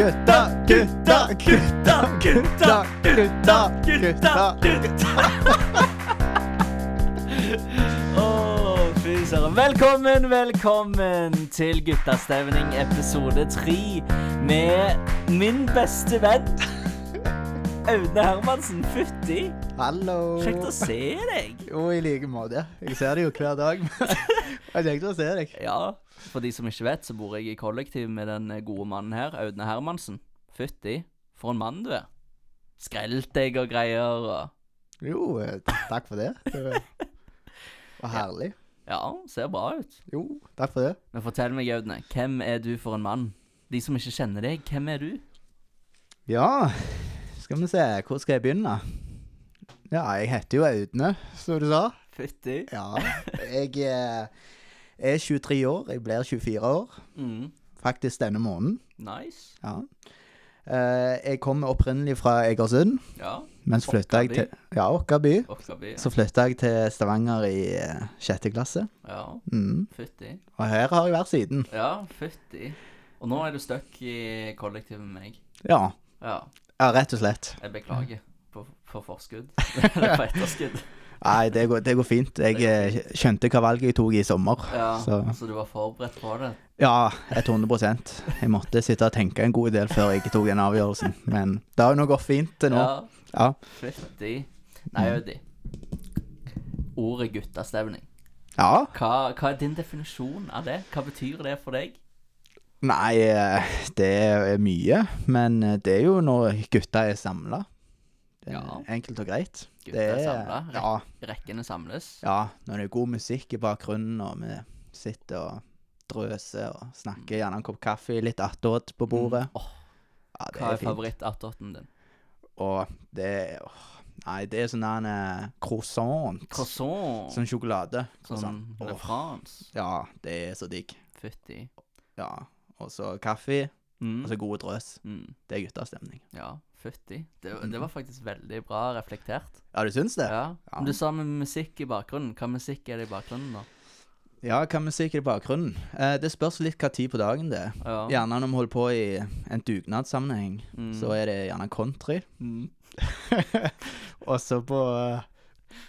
Gutta, gutta, gutta, gutta, gutta, gutta. Å, fy. Velkommen, velkommen til Guttastemning episode tre med min beste venn Aune Hermansen. Fytti. Hallo. Kjekt å se deg. Jo, i like måte. Jeg ser deg jo hver dag. Det tenkte å se deg. Ja, for de som ikke vet, så bor jeg i kollektiv med den gode mannen her, Audne Hermansen. Fytti. For en mann du er. Skrelt deg og greier og Jo, eh, takk for det. Det var herlig. Ja, ser bra ut. Jo, takk for det. Men fortell meg, Audne, hvem er du for en mann? De som ikke kjenner deg, hvem er du? Ja, skal vi se. Hvor skal jeg begynne? Ja, jeg heter jo Audne, som du sa. Fytti. Ja. Jeg eh, er 23 år. Jeg blir 24 år. Mm. Faktisk denne måneden. Nice. Ja. Uh, jeg kommer opprinnelig fra Egersund, Ja. men så flytta jeg til Ja, Åkkaby. Ja. Så flytta jeg til Stavanger i eh, sjette klasse. Ja, Mm. fytti. Og her har jeg vært siden. Ja, fytti. Og nå er du stuck i kollektiv med meg. Ja. Ja, ja rett og slett. jeg beklager på, på forskudd. Eller på etterskudd. Nei, det går, det går fint. Jeg eh, skjønte hva valget jeg tok i sommer. Ja, Så så du var forberedt på det? ja, 100% Jeg måtte sitte og tenke en god del før jeg tok den avgjørelsen. Men det har jo nå gått fint til nå. Ja, Ja. Nei, Audi. Ordet guttastevning. ja. Hva, hva er din definisjon av det? Hva betyr det for deg? Nei, eh, det er mye. Men eh, det er jo når gutta er samla. Ja. enkelt og greit. Gutta Det er samla? Ja, Rekkene samles? ja. Når det er god musikk i bakgrunnen, og vi sitter og drøser og snakker, gjerne en kopp kaffe, litt attåt på bordet. Mm. Oh. Ja, det hva er er favoritt-attåten din? Og det er åh, Nei, det er sånn der eh, croissant. Croissant? Sånn sjokolade. Sånn. Le France? Ja, det er så digg. Fytti. Ja. Og så kaffe, Mm. og så god drøs. Mm. Det er guttastemning. Ja, fytti. Det, det var faktisk veldig bra reflektert. Ja, du syns det? Ja. Men du sa med musikk i bakgrunnen. Hva musikk er det i bakgrunnen, da? Ja, hva musikk er det i bakgrunnen? Eh, det spørs litt hva tid på dagen det er. Ja. Gjerne når vi holder på i en dugnadssammenheng, Mm. så er det gjerne country. Mm. og så på eh,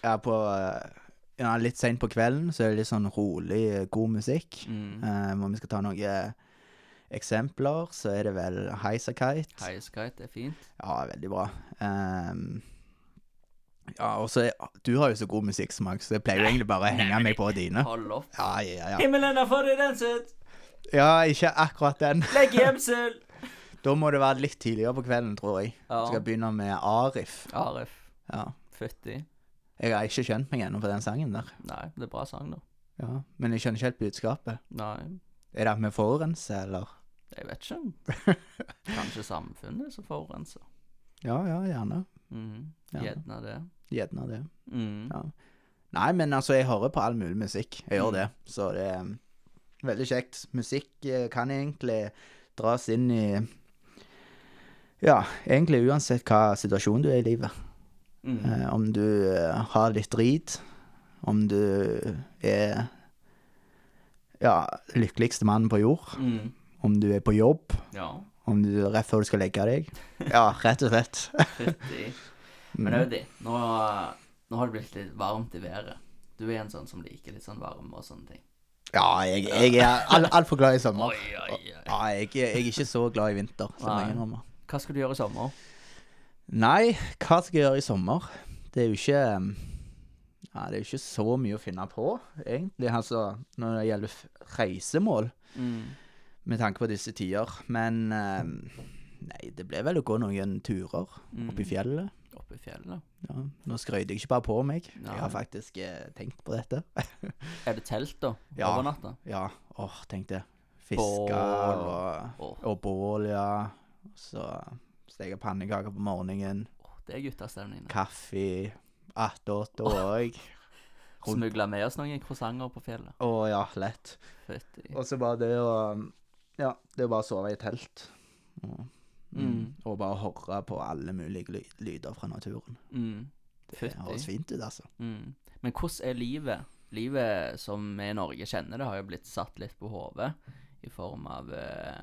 Ja, på eh, ja, litt seint på kvelden så er det litt sånn rolig, eh, god musikk. Mm. Eh, hvor vi skal ta noen eksempler, så er det vel Highasakite. Highasakite er fint. Ja, veldig bra. Um, ja, og så Du har jo så god musikksmak, så jeg pleier jo egentlig bare å henge meg på dine. Hold opp. Ja, ja, ja. Himmelen er for deg! Ja, ikke akkurat den. Legg gjemsel! Da må det være litt tidligere på kvelden, tror jeg. Ja. Skal begynne med Arif. Arif. Ja. Fytti. Jeg har ikke skjønt meg ennå på den sangen der. Nei, det er bra sang, da. Ja, Men jeg skjønner ikke helt budskapet. Nei, Er det at vi forurenser, eller? Jeg vet ikke. Kanskje samfunnet som forurenser. Ja, ja, gjerne. Mhm. Ja. Gjerne det. Gjerne det. Mm. Ja. Nei, men altså, jeg hører på all mulig musikk. Jeg gjør Mm. det. Så det er um, veldig kjekt. Musikk eh, kan egentlig dras inn i Ja, egentlig uansett hva situasjon du er i livet. Mm. Eh, om du eh, har litt drit, om du er ja, lykkeligste mannen på jord, Mhm. Om du er på jobb, Ja, om du er rett før du skal legge deg. Ja, rett og slett. Men. Audi, nå, nå har det blitt litt varmt i været. Du er en sånn som liker litt sånn varme og sånne ting. Ja, jeg, jeg er altfor alt glad i sommer. Oi, oi, oi. Ja, jeg, jeg er ikke så glad i vinter. Hva skal du gjøre i sommer? Nei, hva skal jeg gjøre i sommer? Det er jo ikke um, Ja, det er jo ikke så mye å finne på, egentlig, altså, når det gjelder reisemål, Mm. Med tanke på disse tider. Men um, nei, det ble vel å gå noen turer Mm. opp i fjellet. Oppe i fjellet. Ja, nå skrøyter jeg ikke bare på meg. Nei. Jeg har faktisk eh, tenkt på dette. Er det telt, da? Ja. Over natta? ja, åh, tenk det. Fiske Bål og, Åh, og bål, ja. Så steke pannekaker på morgenen. åh, det er guttastemning. det. Kaffe, attåt òg. Smugla med oss noen croissanter på fjellet. Å ja, lett. Fytti. Og så bare det å Ja, det å bare sove i telt. Og, mm. Mm. og bare høre på alle mulige ly lyder fra naturen. Mm. Det høres fint ut, altså. Mm. Men hvordan er livet? Livet som vi i Norge kjenner det, har jo blitt satt litt på hodet i form av eh,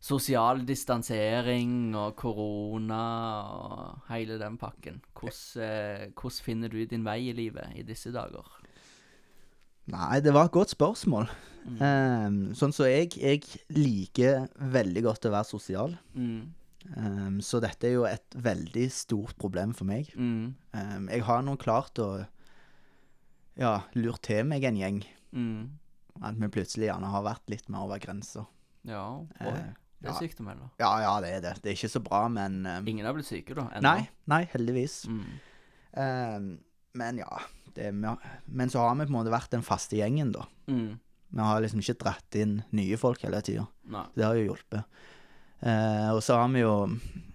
sosial distansering og korona og hele den pakken. Hvordan, eh, hvordan finner du din vei i livet i disse dager? Nei, det var et godt spørsmål. Mm. Um, sånn så jeg, jeg liker veldig godt å være sosial. Mm. Um, så dette er jo et veldig stort problem for meg. Mm. Um, jeg har nå klart å ja, lure til meg en gjeng. Mm. At vi plutselig gjerne har vært litt mer over grensa. Ja, oi. Eh, Det er ja. sykdom, eller? Ja, ja, det er det. Det er ikke så bra, men Ingen har blitt syke, da? ennå? Nei, nei, heldigvis. Mm. Men ja det, Men så har vi på en måte vært den faste gjengen, da. Mm. Vi har liksom ikke dratt inn nye folk hele tida. Det har jo hjulpet. Eh, og så har vi jo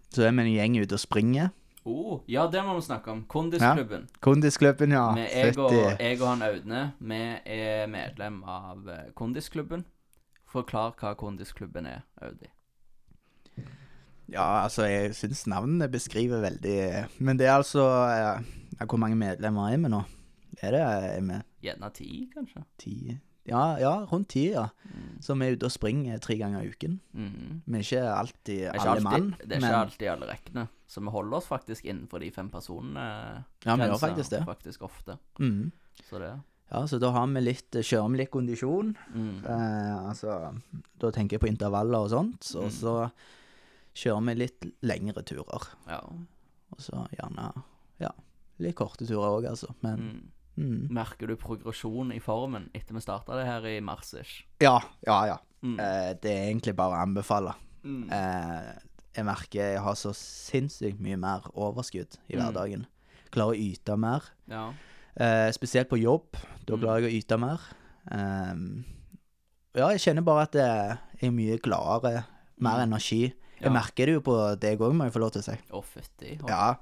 Så er vi en gjeng ute og springer. Oh, ja, det må vi snakke om. Kondisklubben. Kondisklubben, ja. Med jeg, og, jeg og han Audne, vi er medlem av eh, Kondisklubben. Forklar hva Kondisklubben er, Audi. Ja, altså, jeg syns navnene beskriver veldig Men det er altså eh, ja, Hvor mange medlemmer er vi nå? Er det er vi Gjerne ti, kanskje? ti Ja, ja rundt ti, ja. Mm. Så vi er ute og springer tre ganger i uken. Mm. Vi er ikke alltid er ikke alle alltid, mann, det er ikke alltid alle rekkene. Så vi holder oss faktisk innenfor de fem personene. Ja, vi gjør faktisk det. Faktisk ofte. mm. Så det Ja, så da har vi litt Kjører vi litt kondisjon. mm. Eh, altså Da tenker jeg på intervaller og sånt. Og Mm. så kjører vi litt lengre turer. Ja. Og så gjerne Ja, litt korte turer òg, altså. Men Mm. mm. Merker du progresjon i formen etter vi starta det her i mars-ish? Ja, ja, ja. Mm. Eh, det er egentlig bare å anbefale. Mm. Eh, jeg merker jeg har så sinnssykt mye mer overskudd i Mm. hverdagen. Klarer å yte mer. Ja. Eh, spesielt på jobb. Da Mm. klarer jeg å yte mer. Ehm, ja, jeg kjenner bare at jeg er mye gladere, mer Mm. energi. Jeg merker det jo på deg òg, må jeg få lov til å si. Å, fytti. Ja.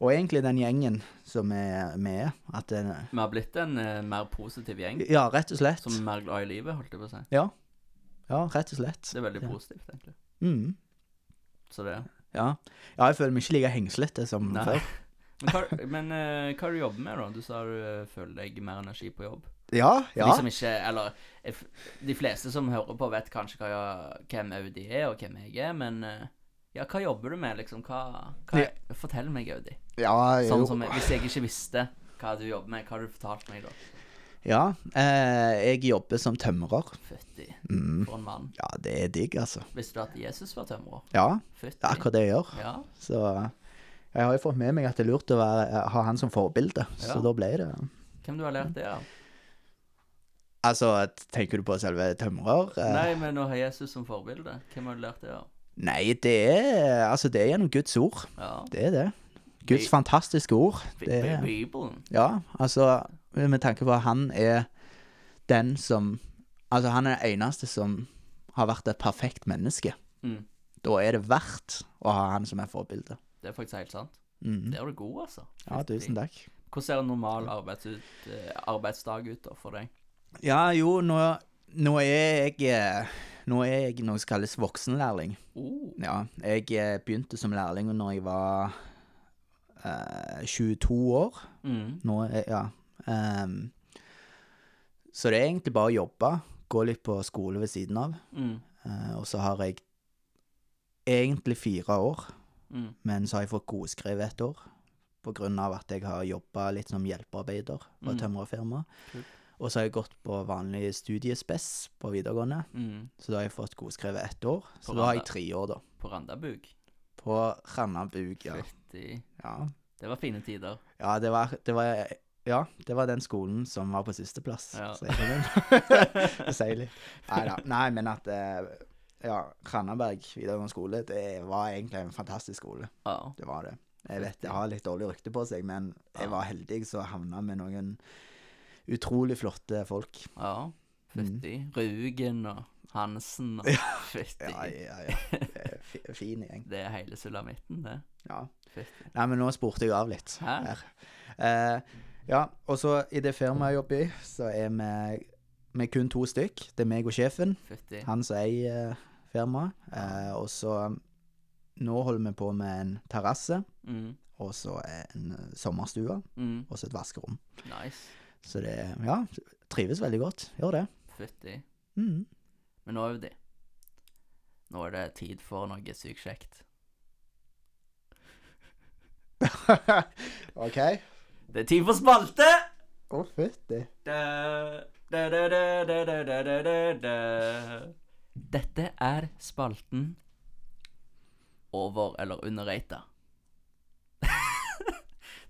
Og egentlig den gjengen som er med. At den, Vi har blitt en eh, mer positiv gjeng. ja, rett og slett. Som er mer glad i livet, holdt jeg på å si. Ja. ja, rett og slett. Det er veldig Ja. positivt, egentlig. Mm. Så det Ja. ja, jeg føler meg ikke like hengslete som Nei. før. Men hva, men, eh, hva er det du jobber med, da? Du sa du eh, føler deg mer energi på jobb. Ja, ja. De som ikke Eller eh, de fleste som hører på, vet kanskje hva, jeg- hvem Audi er, og hvem jeg er, men eh, ja, hva jobber du med, liksom? Hva, hva Ja. Fortell meg, Audi. ja Sånn som Hvis jeg ikke visste hva du jobber med, hva har du fortalt meg da? Ja, eh, jeg jobber som tømrer. Fytti, Mm. for en mann. Ja, det er digg, altså. Visste du at Jesus var tømrer? Ja, Fytti. det er akkurat det jeg gjør. Ja. Så jeg har jo fått med meg at det er lurt å være, ha han som forbilde, så da ble det Hvem du har lært det av? Altså, tenker du på selve tømrer? Eh, Nei, men å ha Jesus som forbilde, hvem har du lært det av? Nei, det er Altså, det er gjennom Guds ord. Ja. Det er det. Guds fantastiske ord. Det er, Bibelen. ja, altså Med tanke på at han er den som Altså, han er den eneste som har vært et perfekt menneske. Mm. Da er det verdt å ha han som er forbilde. Det er faktisk helt sant. Mm. Det er du god, altså. Ja, tusen takk. Hvordan ser en normal eh, arbeidsdag ut da for deg? Ja, jo, nå, nå er jeg eh, Nå er jeg noe som kalles voksenlærling. Uh. Ja, jeg eh, begynte som lærling når jeg var eh, 22 år. Mm. Nå Ja. Um, så det er egentlig bare å jobbe, gå litt på skole ved siden av. Mm. Uh, og så har jeg egentlig fire år, Mm. men så har jeg fått godskrevet et år. På grunn av at jeg har jobba litt som hjelpearbeider på et Mm. tømrerfirma. Kult. Og så har jeg gått på vanlig studiespes på videregående. Mm. Så da har jeg fått godskrevet ett år. Så Randa. da har jeg tre år, da. På Randabug. På Randabug, ja. Fytti. ja. Det var fine tider. Ja, det var, det var Ja, det var den skolen som var på sisteplass. Ja. Det sier litt. Nei da. Nei, men at eh, Ja, Randaberg videregående skole, det var egentlig en fantastisk skole. Ja. Det var det. Jeg vet det har litt dårlig rykte på seg, men jeg var heldig som havna med noen utrolig flotte folk. ja. Fytti. Rugen og Hansen og Fytti. Mm. Ja, ja, ja. Det er fi- Fin gjeng. Det er hele sulamitten, det. Ja. Fytti. Nei, men nå spurte jeg av litt. Hæ? her. Eh, ja, og så i det firmaet jeg jobber i, så er vi, vi er kun to stykk. Det er meg og sjefen. Fytti. Han som eier eh, firmaet. Eh, og så Nå holder vi på med en terrasse, Mm. og så en eh, sommerstue, Mm. og så et vaskerom. Nice. Så det Ja, trives veldig godt. Gjør det. Fytti. Mm. Men nå, Audi, nå er det tid for noe sykt kjekt. OK. Det er tid for spalte! Å, oh, fytti. Dette er spalten over- eller under underrata.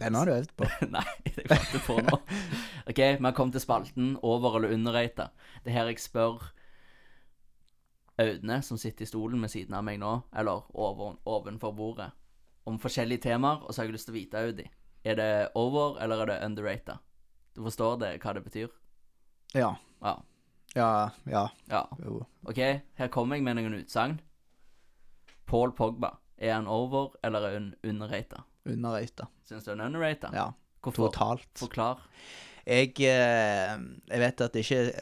Den har du øvd på. Nei, det fant jeg på nå. OK, vi har kommet til spalten over eller underrata. Det er her jeg spør Audne, som sitter i stolen ved siden av meg nå, eller over, ovenfor bordet, om forskjellige temaer, og så har jeg lyst til å vite, Audi, er det over eller er det underrata? Du forstår det, hva det betyr? Ja. Ja. Ja. Ja. ja. OK, her kommer jeg med noen utsagn. Paul Pogba, er han over eller er han underrata? Underrata. Syns du den er underrata? Ja. Hvorfor? Totalt. Forklar. Jeg, eh, jeg vet at det ikke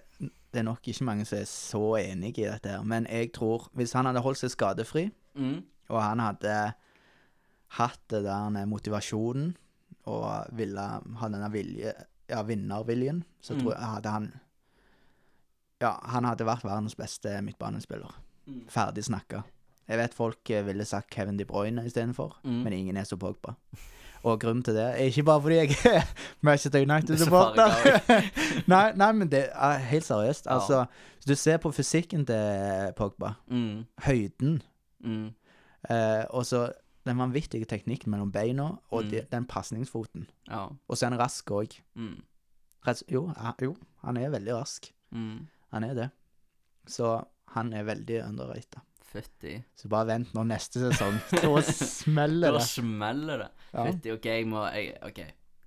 Det er nok ikke mange som er så enige i dette, her, men jeg tror hvis han hadde holdt seg skadefri, Mm. og han hadde hatt det der motivasjonen og ville ha denne vilje, ja, vinnerviljen, så Mm. tror jeg hadde han Ja, han hadde vært verdens beste midtbanespiller. Mm. Ferdig snakka. Jeg vet folk eh, ville sagt Kevin De Bruyne istedenfor, Mm. men ingen er så Pogba. Og grunnen til det er ikke bare fordi jeg er Manchester er United-supporter. nei, nei, men det er helt seriøst. Ja. Altså, hvis du ser på fysikken til Pogba, Mm. høyden Mm. Eh, og så den vanvittige teknikken mellom beina og Mm. de, den pasningsfoten. Ja. Og så er han rask òg. Mm. Jo, jo, han er veldig rask. Mm. Han er det. Så han er veldig underrated. Fytti. Så bare vent nå neste sesong. Da smeller Da det. smeller det. Ja. Fytti, OK, jeg må jeg, OK,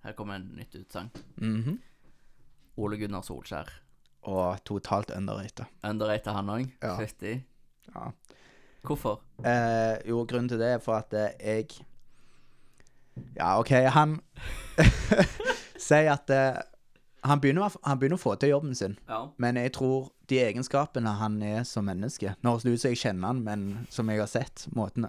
her kommer en nytt utsagn. Mhm. Ole Gunnar Solskjær. Og totalt underrated. Underrated han òg? Ja. Fytti. Ja. Hvorfor? Eh, jo, grunnen til det er for at eh, jeg Ja, OK, han sier at eh, han, begynner, han begynner å få til jobben sin. Ja. Men jeg tror de egenskapene han er som menneske Nå høres det ut som jeg kjenner han, men som jeg har sett måten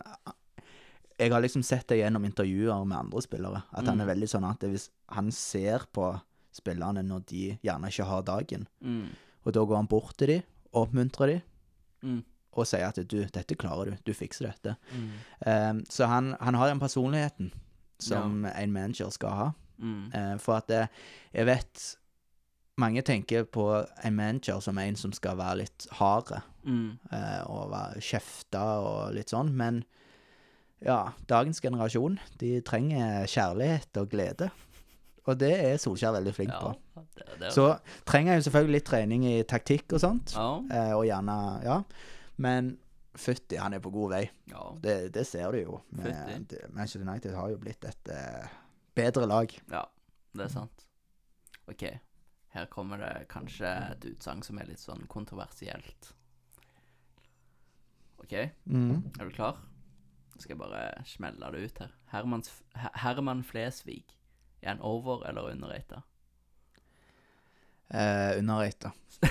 Jeg har liksom sett det gjennom intervjuer med andre spillere, at han Mm. er veldig sånn at hvis han ser på spillerne når de gjerne ikke har dagen, Mm. og da går han bort til dem, oppmuntrer dem, Mm. og sier at du, dette klarer du, du fikser dette. Mm. Eh, så han, han har den personligheten som en manager skal ha. Mm. Eh, for at eh, jeg vet Mange tenker på en manager som en som skal være litt hard Mm. eh, og være kjefta og litt sånn, men ja, dagens generasjon, de trenger kjærlighet og glede. Og det er Solskjær veldig flink Ja. på. Det, det, Så trenger jeg jo selvfølgelig litt trening i taktikk og sånt, Ja. eh, og gjerne Ja. Men fytti, han er på god vei. Ja. Det, det ser du jo. Med, Manchester United har jo blitt et eh, bedre lag. ja. Det er sant. OK. Her kommer det kanskje et utsagn som er litt sånn kontroversielt. OK, Mm. er du klar? Nå skal jeg bare smelle det ut her. Hermans, Herman Flesvig. Er han over eller underrata? Eh, underrata.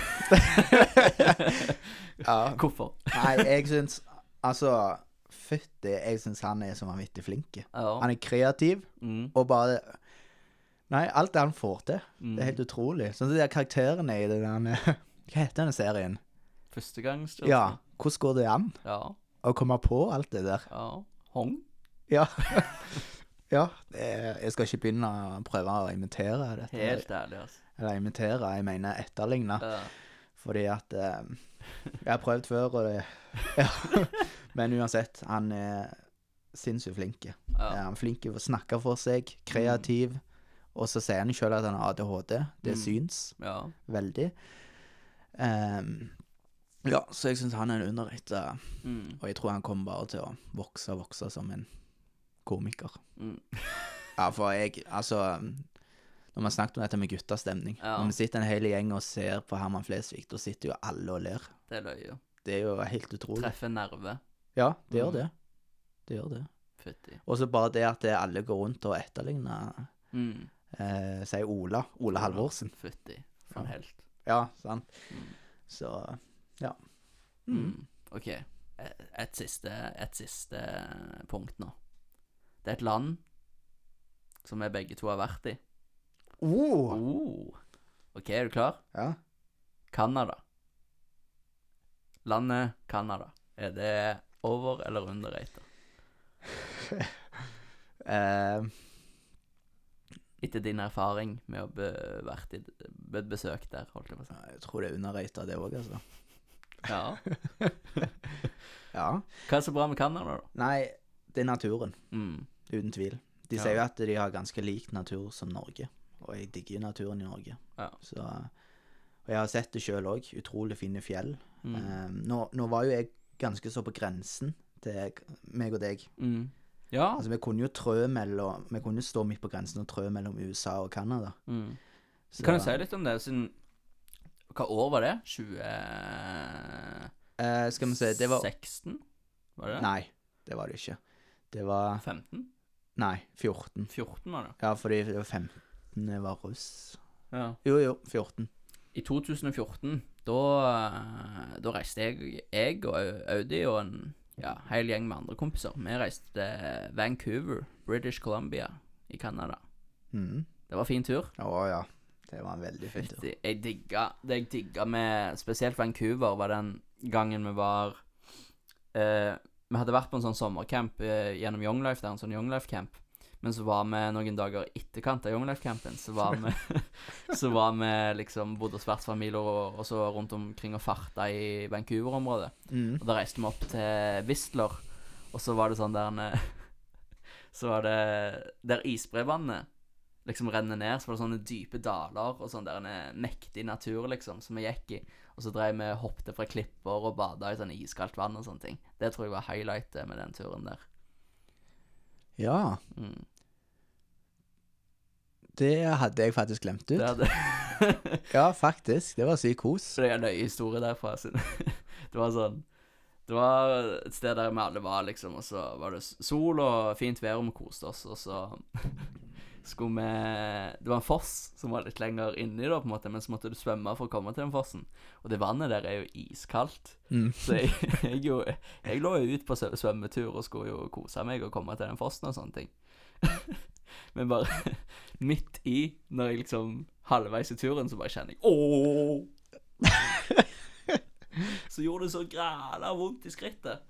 ja. Hvorfor? Nei, jeg syns Altså, fytti, jeg syns han er så vanvittig flink. Ja. Han er kreativ, Mm. og bare Nei, alt det han får til. Mm. Det er helt utrolig. Sånn som de der karakterene i den der Hva heter denne serien? Førstegangs Ja, hvordan går det an Ja. å komme på alt det der? ja. Hong? Ja. ja. Jeg skal ikke begynne å prøve å imitere dette. Helt ærlig, altså. Eller imitere, jeg mener etterligne. Ja. Fordi at eh, Jeg har prøvd før, og det Ja. Men uansett, han er sinnssykt flink. Ja. Han er flink til å snakke for seg, kreativ. Og så sier han sjøl at han har ADHD. Det Mm. syns ja. veldig. Um, ja, så jeg syns han er en underrated, Mm. og jeg tror han kommer bare til å vokse og vokse som en komiker. Mm. Ja, for jeg Altså Når man snakket om dette med guttastemning Ja. Når vi sitter en hel gjeng og ser på Herman Flesvig, da sitter jo alle og ler. Det er løye. Det er jo helt utrolig. Treffer nerve. Ja, det gjør Mm. det. Det gjør det. Og så bare det at det alle går rundt og etterligner Mm. Eh, Sier Ola. Ola Halvorsen. Fytti. For en helt. Ja, sant. Mm. Så ja. Mm. Mm. OK. Et, et, siste, et siste punkt nå. Det er et land som vi begge to har vært i. Oh. Oh. OK, er du klar? Ja. Canada. Landet Canada. Er det over eller underrated? Eh, Etter din erfaring med å be, vært i be, besøk der, holdt jeg på å si. jeg tror det er underrøyta, det òg, altså. Ja. Ja. Hva er så bra med Canada, da? Nei, det er naturen. Mm. Uten tvil. De Ja. sier jo at de har ganske lik natur som Norge, og jeg digger naturen i Norge. Ja. Så, og jeg har sett det sjøl òg. Utrolig fine fjell. Mm. Um, nå, nå var jo jeg ganske så på grensen til meg og deg. Mm. Ja. Altså, vi kunne jo trø mellom Vi kunne stå midt på grensen og trø mellom USA og Canada. Mm. Så- Kan du si litt om det, siden Hva år var det? 20... Eh, skal vi se Det var 16? Var det det? Nei, det var det ikke. Det var 15? Nei, 14. 14 var det. Ja, fordi det var 15 jeg var russ. Ja. Jo, jo, 14. I 2014, da, eh, da reiste jeg, jeg og Audi og en ja, hel gjeng med andre kompiser. Vi reiste til Vancouver, British Columbia i Canada. Mm. Det var fin tur. Å ja. Det var en veldig fin tur. Jeg digga Det jeg digga med spesielt Vancouver, var den gangen vi var eh, Vi hadde vært på en sånn sommercamp eh, gjennom Young Life der, en sånn Young Life-camp. Men så var vi noen dager i etterkant av Young Life-campen, så var vi Så var vi liksom bodde hos vertsfamilier og, og så rundt omkring og farta i Vancouver-området. Mm. Og da reiste vi opp til Whistler, og så var det sånn der Så var det Der isbrevannet liksom renner ned, så var det sånne dype daler og sånn der en mektig natur, liksom, som vi gikk i. Og så drev vi hoppte fra klipper og bada i sånn iskaldt vann og sånne ting. Det tror jeg var highlightet med den turen der. Ja, Mm. Det hadde jeg faktisk glemt ut. Det hadde Ja, faktisk. Det var sykt kos. Det er en nøye historie derfra. Det var sånn Det var et sted der vi alle var, liksom, og så var det sol og fint vær, og vi koste oss, og så skulle vi Det var en foss som var litt lenger inni, da, på en måte, men så måtte du svømme for å komme til den fossen. Og det vannet der er jo iskaldt. Mm. Så jeg, jeg, jo, jeg lå jo ut på svømmetur og skulle jo kose meg og komme til den fossen og sånne ting. Men bare midt i, når jeg liksom halvveis i turen, så bare kjenner jeg Ååå! Så gjorde det så græla vondt i skrittet.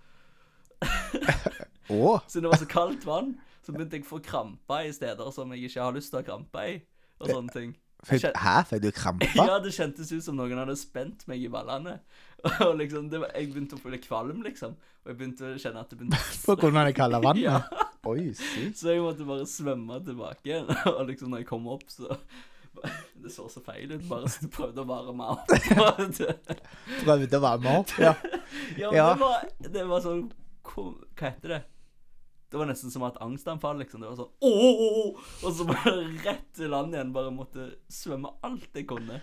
Så det var så kaldt vann, så begynte jeg å få kramper i steder som jeg ikke har lyst til å ha kramper i, og sånne ting. Fikk, hæ, fikk du krampe? Ja, det kjentes ut som noen hadde spent meg i ballene. Og liksom, det var, jeg begynte å få litt kvalm, liksom. Og jeg begynte å kjenne at det begynte å På grunn av det kalde vannet? Ja. Oi, sykt. Så jeg måtte bare svømme tilbake igjen. Og liksom når jeg kom opp, så Det så så feil ut. Bare så prøvde å varme opp. Prøvde å varme opp? Ja. ja, men Ja. det var, det var sånn hvor- Hva heter det? Det var nesten som et angstanfall, liksom. Det var sånn Ååå! Og så bare rett til land igjen. Bare måtte svømme alt jeg kunne.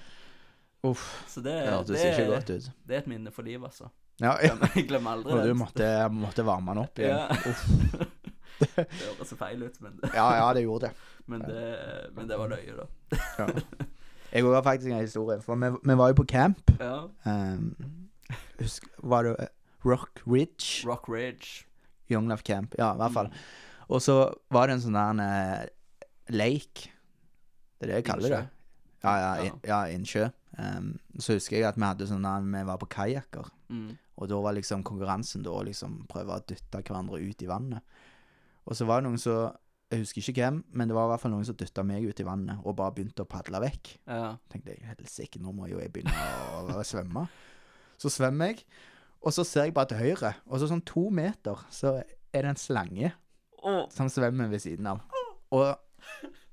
Uff. Så det, Det hørtes ser ikke godt ut. det er et minne for livet, altså. Ja, ja. Jeg glemmer aldri Og du måtte, måtte varme den opp igjen. Ja. Uff. Det høres så feil ut, men det, Ja, ja, det gjorde det. men det, men det var løye, da. Ja. Jeg har faktisk en historie. For vi, vi var jo på camp. Ja. Um, husk, var det Rock Ridge? Rock Ridge. Young Life Camp. Ja, i hvert fall. Og så var det en sånn der uh, lake. Det er det jeg kaller det. Ja, ja, Ja. in, ja innsjø. Um, så husker jeg at vi hadde sånn der Vi var på kajakker. Mm. Og da var liksom konkurransen da å liksom prøve å dytte hverandre ut i vannet. Og så var det noen som Jeg husker ikke hvem, men det var i hvert fall noen som dytta meg ut i vannet og bare begynte å padle vekk. Ja. tenkte jeg helsike, nå må jo jeg begynne å, å svømme. Så svømmer jeg, og så ser jeg bare til høyre, og så sånn to meter så er det en slange oh. som svømmer ved siden av. Og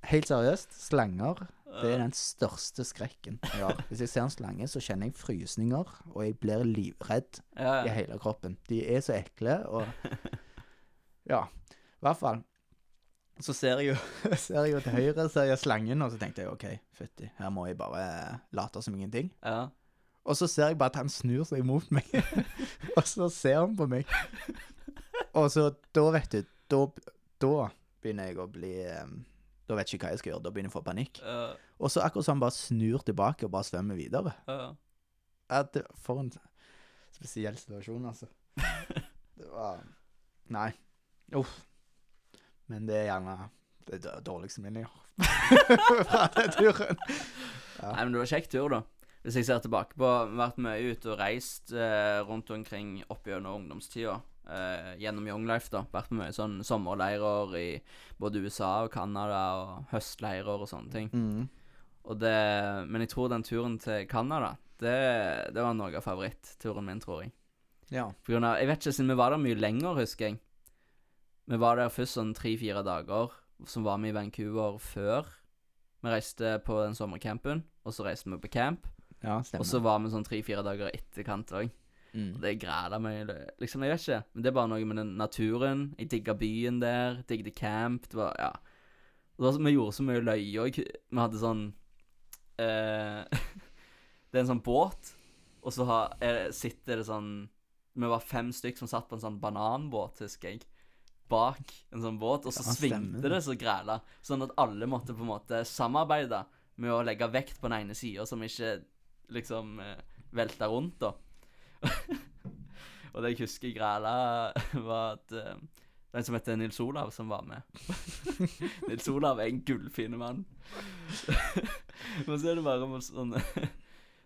helt seriøst, slanger det er den største skrekken jeg har. Hvis jeg ser en slange, så kjenner jeg frysninger, og jeg blir livredd Ja, i hele kroppen. De er så ekle, og Ja, i hvert fall. Så ser jeg jo, ser jeg jo til høyre, ser jeg slangen, og så tenkte jeg OK, fytti, her må jeg bare late som ingenting. ja. Og så ser jeg bare at han snur seg mot meg, og så ser han på meg. Og så da, vet du, da, da begynner jeg å bli Da vet jeg ikke hva jeg skal gjøre. Da begynner jeg å få panikk. Ja, Og så akkurat som han bare snur tilbake og bare svømmer videre. ja. At for en spesiell situasjon, altså. Det var Nei. Uff. Men det er gjerne det dår- dårligste minnet jeg har fra den turen. Nei, men det var kjekk tur, da. Hvis jeg ser tilbake på Vært mye ute og reist eh, rundt omkring opp gjennom ungdomstida. Eh, gjennom Young Life, da. Vært med mye sånn sommerleirer i både USA og Canada, og høstleirer og sånne ting. Mm. Og det Men jeg tror den turen til Canada, det, det var noe av favoritturen min, tror jeg. Ja. Av Jeg vet ikke, siden vi var der mye lenger, husker jeg. Vi var der først sånn tre-fire dager, så var vi i Vancouver før. Vi reiste på den sommercampen, og så reiste vi på camp. Ja, stemmer. Og så var vi sånn tre-fire dager i etterkant òg. mm. Og det græla meg Liksom, jeg vet ikke. Men det er bare noe med den naturen. Jeg digga byen der. Digget camp. Det var Ja. Det var, så- vi gjorde så mye løye òg. Vi hadde sånn eh, Det er en sånn båt, og så har, er, sitter det sånn Vi var fem stykk som satt på en sånn bananbåt, husker jeg. Bak en sånn båt, og så Ja, svingte det. så græla. Sånn at alle måtte på en måte samarbeide med å legge vekt på den ene sida, som ikke liksom eh, velta rundt, da. og det jeg husker græla, var at eh, den som heter Nils Olav, som var med. Nils Olav er en gullfin mann. Men så er det bare sånn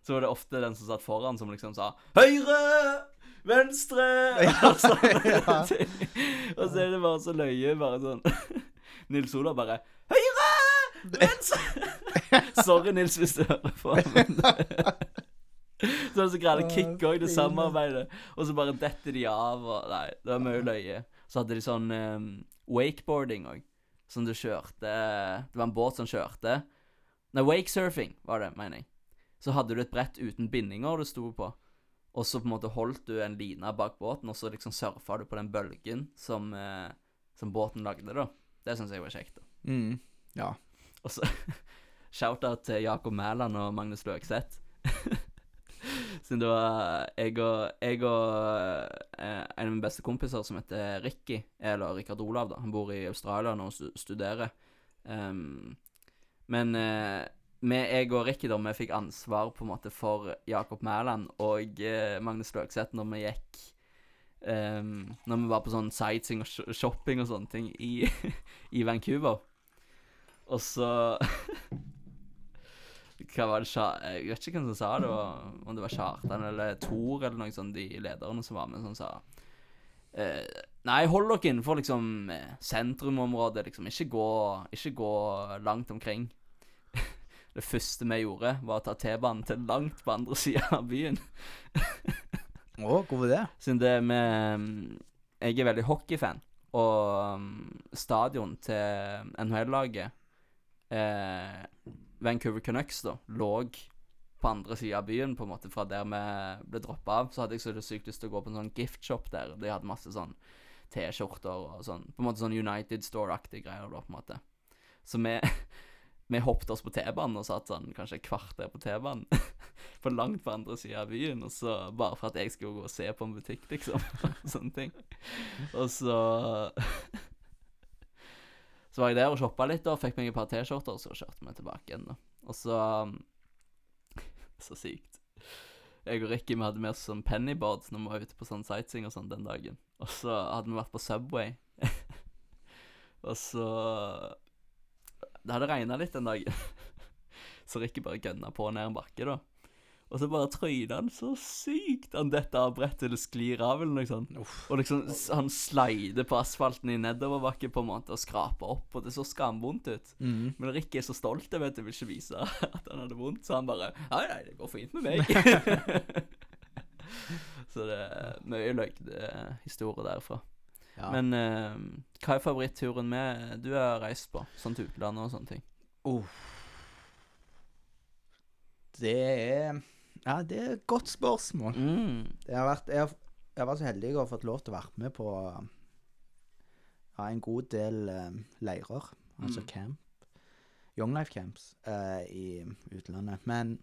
Så var det ofte den som satt foran, som liksom sa 'Høyre! Venstre!' og sånne ja. ting. Og så er det bare så løye, bare sånn Nils Olav bare 'Høyre! Venstre!' Sorry, Nils, hvis du hører på. Men så er det så greit kick òg, det samarbeidet. Og så bare detter de av, og Nei, det var mye løye. Så hadde de sånn um, wakeboarding òg, som du kjørte Det var en båt som kjørte. Nei, wakesurfing var det, mener jeg. Så hadde du et brett uten bindinger du sto på. Og så på en måte holdt du en line bak båten, og så liksom surfa du på den bølgen som, eh, som båten lagde, da. Det syns jeg var kjekt. da. Mm. Ja. Og så shout-out til Jakob Mæland og Magnus Løkseth. Siden det var jeg og, jeg og eh, en av mine beste kompiser som heter Ricky, eller Rikard Olav, da. Han bor i Australia nå og studerer. Um, men eh, jeg og Ricky da, vi fikk ansvar på en måte for Jakob Mæland og eh, Magnus Løkseth når vi gikk um, Når vi var på sånn sightseeing og shopping og sånne ting i, i Vancouver. Og så Hva var det Jeg vet ikke hvem som sa det, om det var Kjartan eller Thor eller noe sånt, de lederne som var med, som sa eh, Nei, hold dere innenfor liksom eh, sentrumområdet, liksom. Ikke gå, ikke gå langt omkring. Det første vi gjorde, var å ta T-banen til langt på andre sida av byen. Å, oh, hvorfor det? Siden det med Jeg er veldig hockeyfan, og um, stadion til NHL-laget, eh, Vancouver Canucks, da, lå på andre sida av byen, på en måte, fra der vi ble droppa av. Så hadde jeg så sykt lyst til å gå på en sånn giftshop der. De hadde masse sånn T-skjorter og sånn. På en måte sånn United Store-aktige greier, da, på en måte. Så vi vi hoppet oss på T-banen og satt sånn kanskje et kvarter på T-banen. på langt på andre sida av byen, og så bare for at jeg skulle gå og se på en butikk, liksom. Sånne ting. Og så Så var jeg der og shoppa litt, og fikk meg et par T-skjorter, og så kjørte vi tilbake igjen. Og så Så sykt. Jeg og Ricky vi hadde med oss sånn pennyboards når vi var ute på sånn sightseeing og sånn den dagen. Og så hadde vi vært på Subway. og så Det hadde regna litt den dagen. så Rikke bare gønna på ned en bakke, da. Og så bare trøyna han så sykt. Han detter av brettet eller sklir av eller noe sånt. Uff. Og liksom han slider på asfalten i nedoverbakke på en måte og skraper opp, og det så skamvondt ut. Mm. Men Rikke er så stolt, jeg vet jeg vil ikke vise at han hadde vondt, så han bare Nei, nei, det går fint med meg. så det er mye løgnhistorie derfra. Ja. Men eh, hva er favoritturen med du har reist på, sånn til utlandet og sånne ting? Oh. Det er Ja, det er et godt spørsmål. Mm. Jeg, har vært, jeg, har, jeg var så heldig å ha fått lov til å være med på ja, en god del eh, leirer, altså Mm. camp. Young Life Camps eh, i utlandet. Men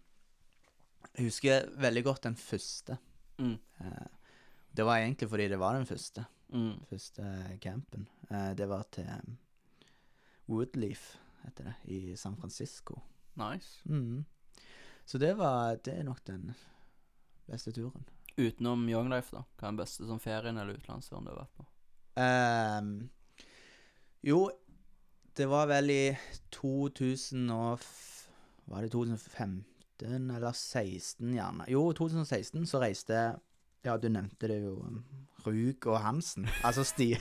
jeg husker veldig godt den første. Mm. Eh, det var egentlig fordi det var den første. Mm. Første campen. Eh, det var til Woodleaf, heter det, i San Francisco. Nice. Mm. Så det var Det er nok den beste turen. Utenom Young Life, da? Hva er den beste som ferien eller utenlandsturen du har vært på? Um, jo, det var vel i 2000 og Var det 2015 eller 2016, gjerne. Jo, 2016 så reiste Ja, du nevnte det jo. um, Rug og Hansen. Altså Sti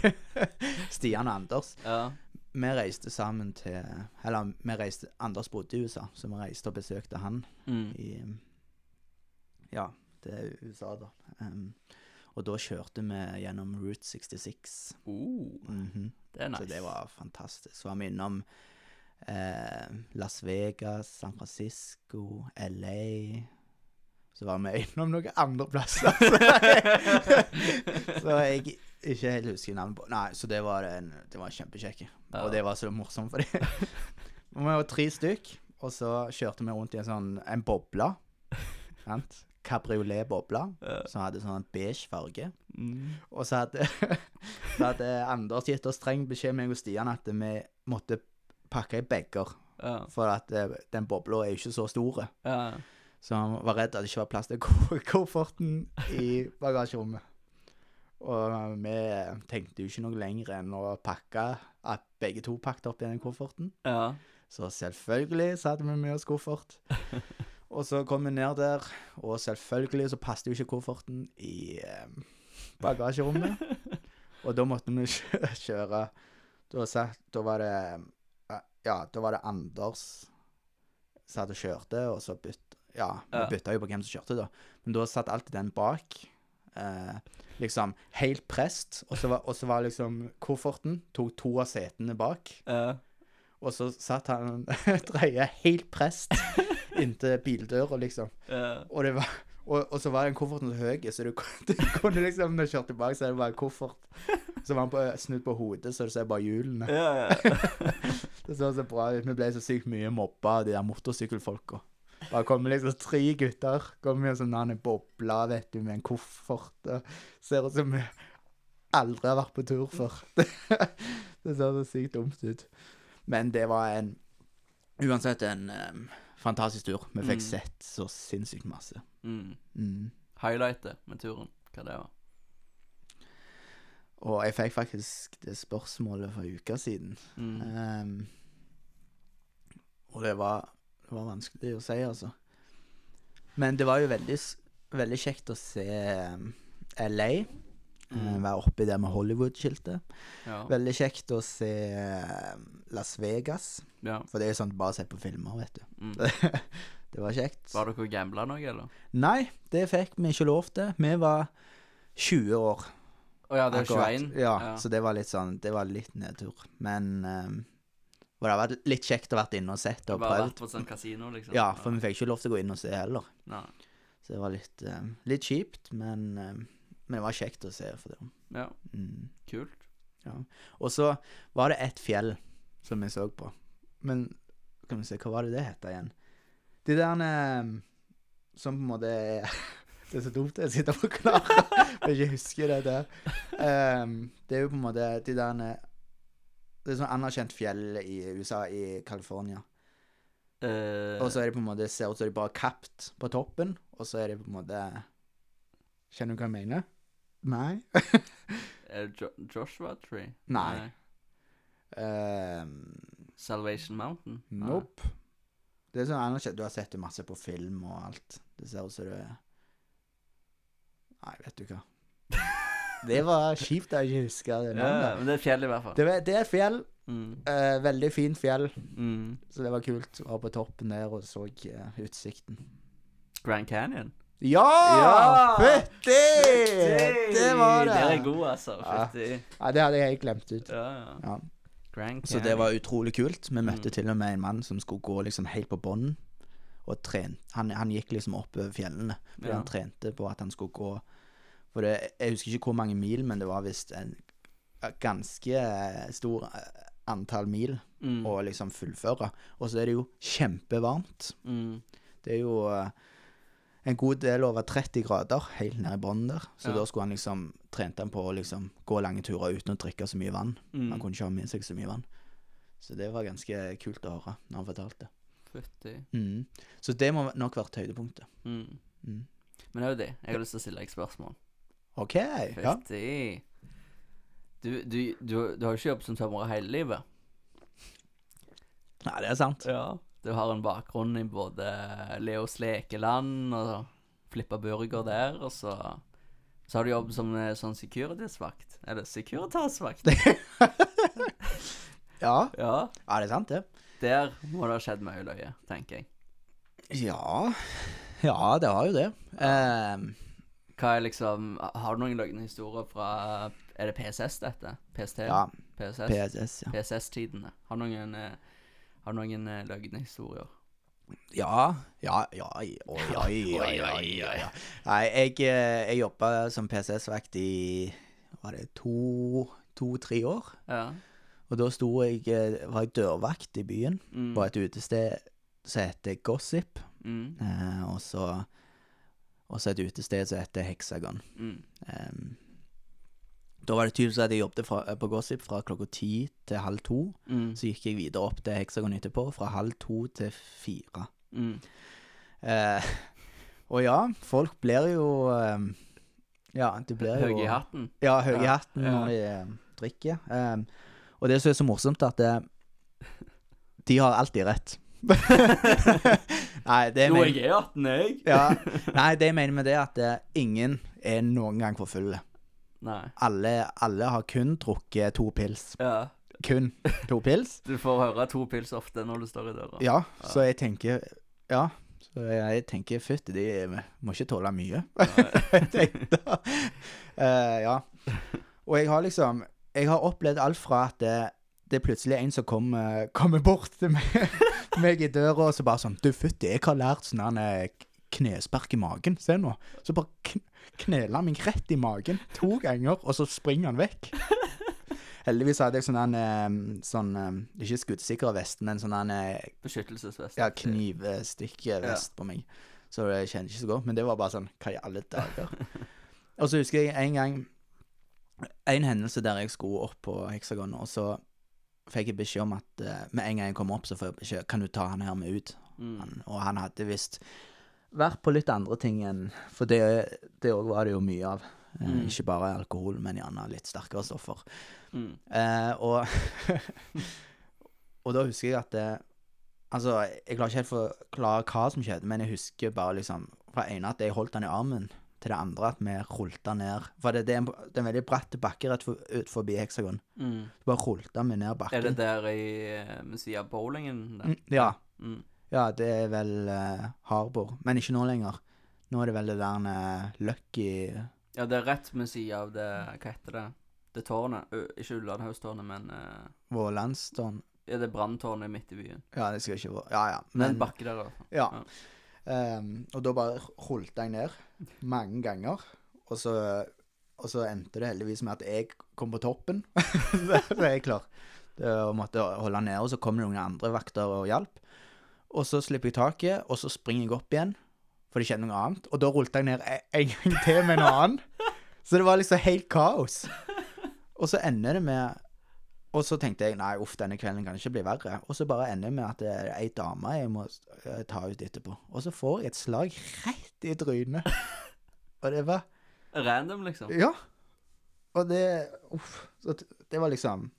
Stian og Anders. Ja. Vi reiste sammen til Eller vi reiste Anders bodde i USA, så vi reiste og besøkte han Mm. i um, Ja, det er USA, da. Um, og da kjørte vi gjennom Route 66. Uh, Mhm. det er nice. Så det var fantastisk. Så var vi innom eh, Las Vegas, San Francisco, LA Så var vi innom noen andre plasser. så jeg ikke helt husker navnet på Nei, så det var en, det var kjempekjekke. Ja. Og det var så morsomt for dem. vi var tre stykk, og så kjørte vi rundt i en sånn en boble. Sant? Kabriolet-boble, Ja. som hadde sånn beige farge. Mm. Og så hadde, så hadde Anders gitt oss streng beskjed, meg og Stian, at vi måtte pakke i bager. Ja. For at eh, den bobla er jo ikke så stor. Ja. Så han var redd at det ikke var plass til kofferten i bagasjerommet. Og vi tenkte jo ikke noe lenger enn å pakke at begge to pakket opp i den kofferten. ja. Så selvfølgelig så hadde vi med oss koffert. Og så kom vi ned der, og selvfølgelig så passet jo ikke kofferten i eh, bagasjerommet. Og da måtte vi kjøre Da, satt, da var det eh, Ja, da var det Anders som hadde kjørte, og så bytt Ja, vi bytta jo på hvem som kjørte, da. Men da satt alltid den bak. Eh, liksom helt prest, og så var, og så var liksom kofferten Tok to av setene bak. Ja. Og så satt han dreia helt prest inntil bildøra, liksom. Ja. Og, det var, og, og så var den kofferten så høy, så du, du kunne liksom Når du kjørte tilbake, så er det bare en koffert. Så var han på, snudd på hodet, så du ser bare hjulene. Ja, ja. Det så så bra ut. Vi ble så sykt mye mobba av de der motorsykkelfolka. Bare kommer liksom tre gutter kommer en sånn boble, vet du, med en koffert. Og ser ut som vi aldri har vært på tur før. Det ser så sykt dumt ut. Men det var en Uansett en um, fantastisk tur. Vi fikk Mm. sett så sinnssykt masse. Mm. Mm. Highlightet med turen, hva det var. Og jeg fikk faktisk det spørsmålet for en uke siden. Mm. Um, og det var, det var vanskelig å si, altså. Men det var jo veldig, veldig kjekt å se LA. eh, Mm. Være oppi der med Hollywood-skiltet. Ja. Veldig kjekt å se Las Vegas. ja. For det er jo sånn bare å se på filmer, vet du. Mm. det var kjekt. Var dere gambla noe, eller? Nei, det fikk vi ikke lov til. Vi var 20 år. Å ja, det er akkurat. 21? Ja, så det var litt sånn Det var litt nedtur. Men um, det har vært litt kjekt å vært inne og sett og bare prøvd. vært på sånn kasino, liksom? Ja, for vi fikk ikke lov til å gå inn og se heller. Nei. Så det var litt, um, litt kjipt, men, um, men det var kjekt å se for det. Ja, Mm. kult. Og så var det ett fjell som vi så på. Men kan vi se, hva var det det het igjen? De der um, som på en måte er Det er så dumt jeg sitter og forklarer, for jeg ikke husker det der. Um, det er jo på en måte de der Det er sånn anerkjent fjell i USA, i California. Uh, Og så er det på en måte ser ut som de bare er kapt på toppen, og så er det på en måte Kjenner du hva jeg mener? Nei? er det jo Joshua Tree? Nei. Um, Salvation Mountain? Nei. Nope. Det er sånn anerkjent. Du har sett det masse på film og alt. Det ser ut som det Nei, vet du hva. Det var kjipt at jeg ikke husker det Ja, men det er fjell, i hvert fall. Det, var- det er fjell. Mm. eh, veldig fint fjell, Mm. så det var kult. Var på toppen der og så eh, utsikten. Grand Canyon? Ja! Ja! Fytti! Det var det. Det er god, altså. Fytti. Ja, det hadde jeg helt glemt ut. Ja, ja. Ja. Så det var utrolig kult. Vi møtte Mm. til og med en mann som skulle gå liksom helt på bånn og. Han, han gikk liksom oppover fjellene fordi Ja. han trente på at han skulle gå For det, Jeg husker ikke hvor mange mil, men det var visst en ganske eh, stor eh, antall mil mm. å liksom fullføre. Og så er det jo kjempevarmt. mm. Det er jo eh, en god del over 30 grader helt nede i bunnen der. Så Ja. da skulle han liksom trente han på å liksom gå lange turer uten å drikke så mye vann. Mm. Han kunne ikke ha med seg så mye vann. Så det var ganske kult å høre når han fortalte. Fytti. Mm. Så det må nok vært høydepunktet. Mm. Mm. Men det. jeg har lyst til å stille deg et spørsmål. OK. Ja. Du, du, du, du har jo ikke jobbet som tømrer hele livet. Nei, det er sant. Ja. Du har en bakgrunn i både Leos lekeland og flippa burger der, og så så har du jobb som eh, sånn securities-vakt. Eller Securitas-vakt. Ja, Ja. ja, det er sant, det. Der må det ha skjedd mye løye, tenker jeg. Ja Ja, det har jo det. Ehm, Hva er liksom Har du noen løgne historier fra Er det PSS, dette? PST? ja, PSS? PSS, ja. PSS-tidene. Har du noen eh, Har noen eh, løgne historier? Ja, ja, ja, oi, oi, oi, oi, oi, oi. Nei, jeg, eh, jeg jobba som PCS-vakt i Var det to, to-tre år? Ja. Og da sto jeg Var jeg dørvakt i byen Mm. på et utested som heter Gossip. Mm. Eh, og så Og så et utested som heter Hexagon. Mm. Um, da var det tydeligvis at jeg jobbet fra, på Gossip fra klokka ti til halv to. Mm. Så gikk jeg videre opp til Hexagon etterpå, fra halv to til fire. Mm. Eh, og ja, folk blir jo eh, Ja, det blir jo Høye i hatten? Ja, høye i Ja, hatten når de eh, drikker. Eh, og det som er så morsomt, at det, de har alltid rett. Nei, det Nå mener jeg er 18, jeg. ja, Nei, det jeg mener med det, er at eh, ingen er noen gang for fulle. Nei. Alle, alle har kun drukket to pils. Ja. Kun to pils. Du får høre to pils ofte når du står i døra. Ja, så jeg tenker Ja. Så jeg tenker fytti, de må ikke tåle mye. jeg tenkte. Eh, ja. Og jeg har liksom Jeg har opplevd alt fra at det, det er plutselig en som kommer, kommer bort til meg, meg i døra og så bare sånn Du, fytti, jeg har lært sånn er knespark i magen. Se nå. Så bare kn kneler han meg rett i magen to ganger, og så springer han vekk. Heldigvis hadde jeg sånn eh, sånn eh, Ikke skuddsikker vest, men sånn eh, Beskyttelsesvest. ja, knivstikkvest på meg. Så det kjenner ikke så godt. Men det var bare sånn Hva i alle dager? og så husker jeg en gang En hendelse der jeg skulle opp på heksagonet, og så fikk jeg beskjed om at uh, med en gang jeg kom opp, så får jeg beskjed Kan du ta han her med ut? Mm. Han, og han hadde visst vært på litt andre ting enn For det det òg var det jo mye av. Eh, Mm. Ikke bare alkohol, men gjerne litt sterkere stoffer. Mm. Eh, og Og da husker jeg at det, Altså, jeg klarer ikke helt forklare hva som skjedde, men jeg husker bare liksom Fra ene at jeg holdt han i armen, til det andre at vi rulta ned. For det, det, er, en, det er en veldig bratt bakke rett for, ut forbi Hexagon. Mm. Så bare rulta vi ned bakken. Er det der i eh, ved siden av bowlingen? Der? Mm, ja. Mm. Ja, det er vel uh, Harbor. Men ikke nå lenger. Nå er det vel det der uh, Lucky Ja, det er rett ved siden av det Hva heter det? Det tårnet. Ø, ikke Ullandhaugstårnet, men uh, Vålandstårn. ja, det branntårnet midt i byen. Ja, det skal ikke være Ja, ja. Men, Men bakke der, i hvert fall. Ja. Ja. Ehm, og da bare holdt jeg ned mange ganger. Og så, og så endte det heldigvis med at jeg kom på toppen. så er jeg klar. Det, og måtte holde nede, og så kom det noen andre vakter og hjalp. Og så slipper jeg taket, og så springer jeg opp igjen, for det skjedde noe annet. Og da rullet jeg ned e- en gang til med noe annet. Så det var liksom helt kaos. Og så ender det med Og så tenkte jeg nei, uff, denne kvelden kan ikke bli verre. Og så bare ender det med at det er ei dame jeg må eh, ta ut etterpå. Og så får jeg et slag rett i trynet. Og det var Random, liksom. Ja. Og det Uff. Så det var liksom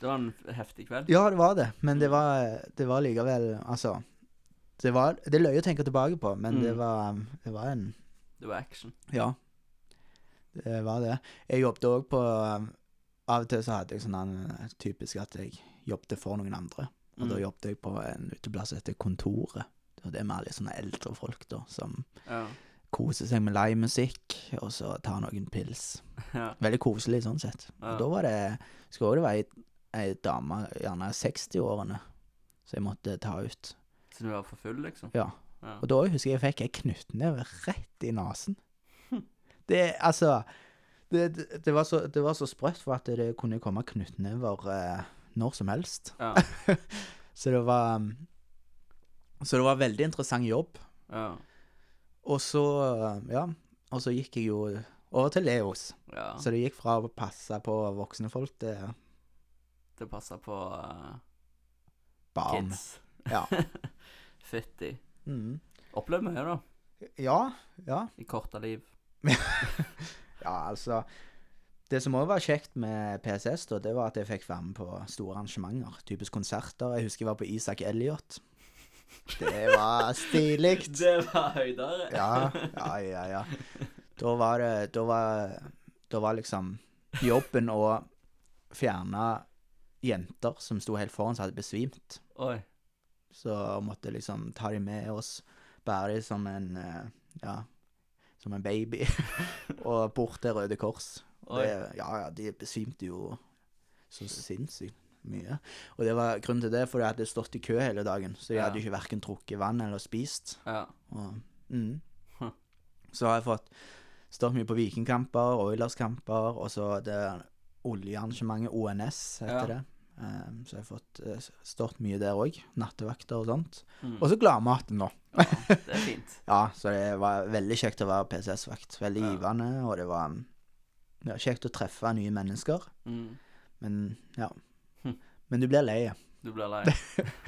Det var en heftig kveld. Ja, det var det. Men det var, det var likevel Altså Det var Det er løye å tenke tilbake på, men det Mm. var Det var en Det var action. Ja. Det var det. Jeg jobbet òg på Av og til så hadde jeg sånn en, typisk at jeg jobbet for noen andre. Og da Mm. jobbet jeg på en uteplass som heter Kontoret. Og det er med alle sånne eldre folk da, som Ja. koser seg med livemusikk, og så tar noen pils. ja. Veldig koselig sånn sett. Ja. Og da var det Skulle det være ei, ei dame, gjerne 60-årene, som jeg måtte ta ut. Så du var for full, liksom? Ja. Ja. Og da husker jeg jeg fikk ei knyttneve rett i nesen. Det Altså det, det, det, var så, det var så sprøtt for at det kunne komme knyttnever eh, når som helst. Ja. Så det var um, Så det var veldig interessant jobb. ja. Og så, uh, ja Og så gikk jeg jo over til Leos. ja. Så det gikk fra å passe på voksne folk til å passe på uh, barn. kids. Ja. Fytti. Mm. Opplevd mye, da. Ja, ja. I korte liv. Ja, altså Det som òg var kjekt med PSS, da, det var at jeg fikk være med på store arrangementer. Typisk konserter. Jeg husker jeg var på Isak Elliot. Det var stilig. Det var høydere. Ja, ja, ja, ja. Da var det Da var, da var liksom jobben å fjerne jenter som sto helt foran som hadde besvimt. Oi. Så måtte liksom ta dem med oss, bære dem som en eh, Ja, som en baby. og bort til Røde Kors. Det, ja, ja, de besvimte jo så sinnssykt mye. Og det var grunnen til det, for de hadde stått i kø hele dagen. Så de Ja. hadde ikke verken trukket vann eller spist. Ja. Og, mm. Så har jeg fått stått mye på Vikingkamper, Oilers-kamper, og så det oljearrangementet ONS, heter Ja. det. Um, så jeg har fått uh, stått mye der òg. Nattevakter og sånt. Mm. Og så gladmaten nå. ja. Det er fint. Ja, så det var veldig kjekt å være PCS-vakt. Veldig Ja. givende, og det var um, ja, kjekt å treffe nye mennesker. Mm. Men ja. Hm. Men du blir lei. Du blir lei.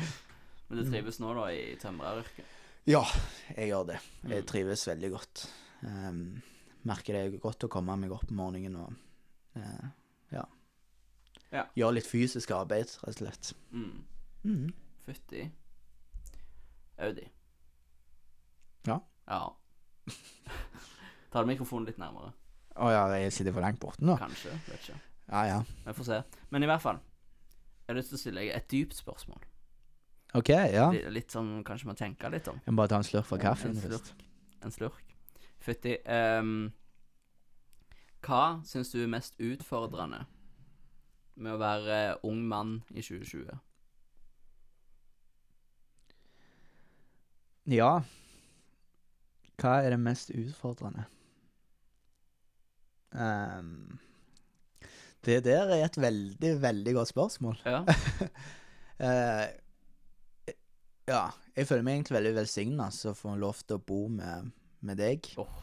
Men du trives nå, da, i tømreryrket? Ja, jeg gjør det. Jeg Mm. trives veldig godt. Um, merker det er godt å komme meg opp om morgenen og eh, ja. Gjøre litt fysisk arbeid, rett og slett. Mm. Mm. Fytti. Audi. Ja. Ja. Ta mikrofonen litt nærmere. Å ja, jeg sitter for langt borte nå? Kanskje. Vet ikke. Ja ja. Vi får se. Men i hvert fall. Jeg har lyst til å stille deg et dypt spørsmål. OK, ja. Litt, litt sånn kanskje må tenke litt om. Jeg må bare ta en slurk fra kaffen En først. slurk. En slurk. Fytti. Um, hva syns du er mest utfordrende med å være ung mann i 2020? Ja. Hva er det mest utfordrende? Um, det der er et veldig, veldig godt spørsmål. Ja. uh, ja, jeg føler meg egentlig veldig velsigna som får lov til å bo med, med deg. Åh,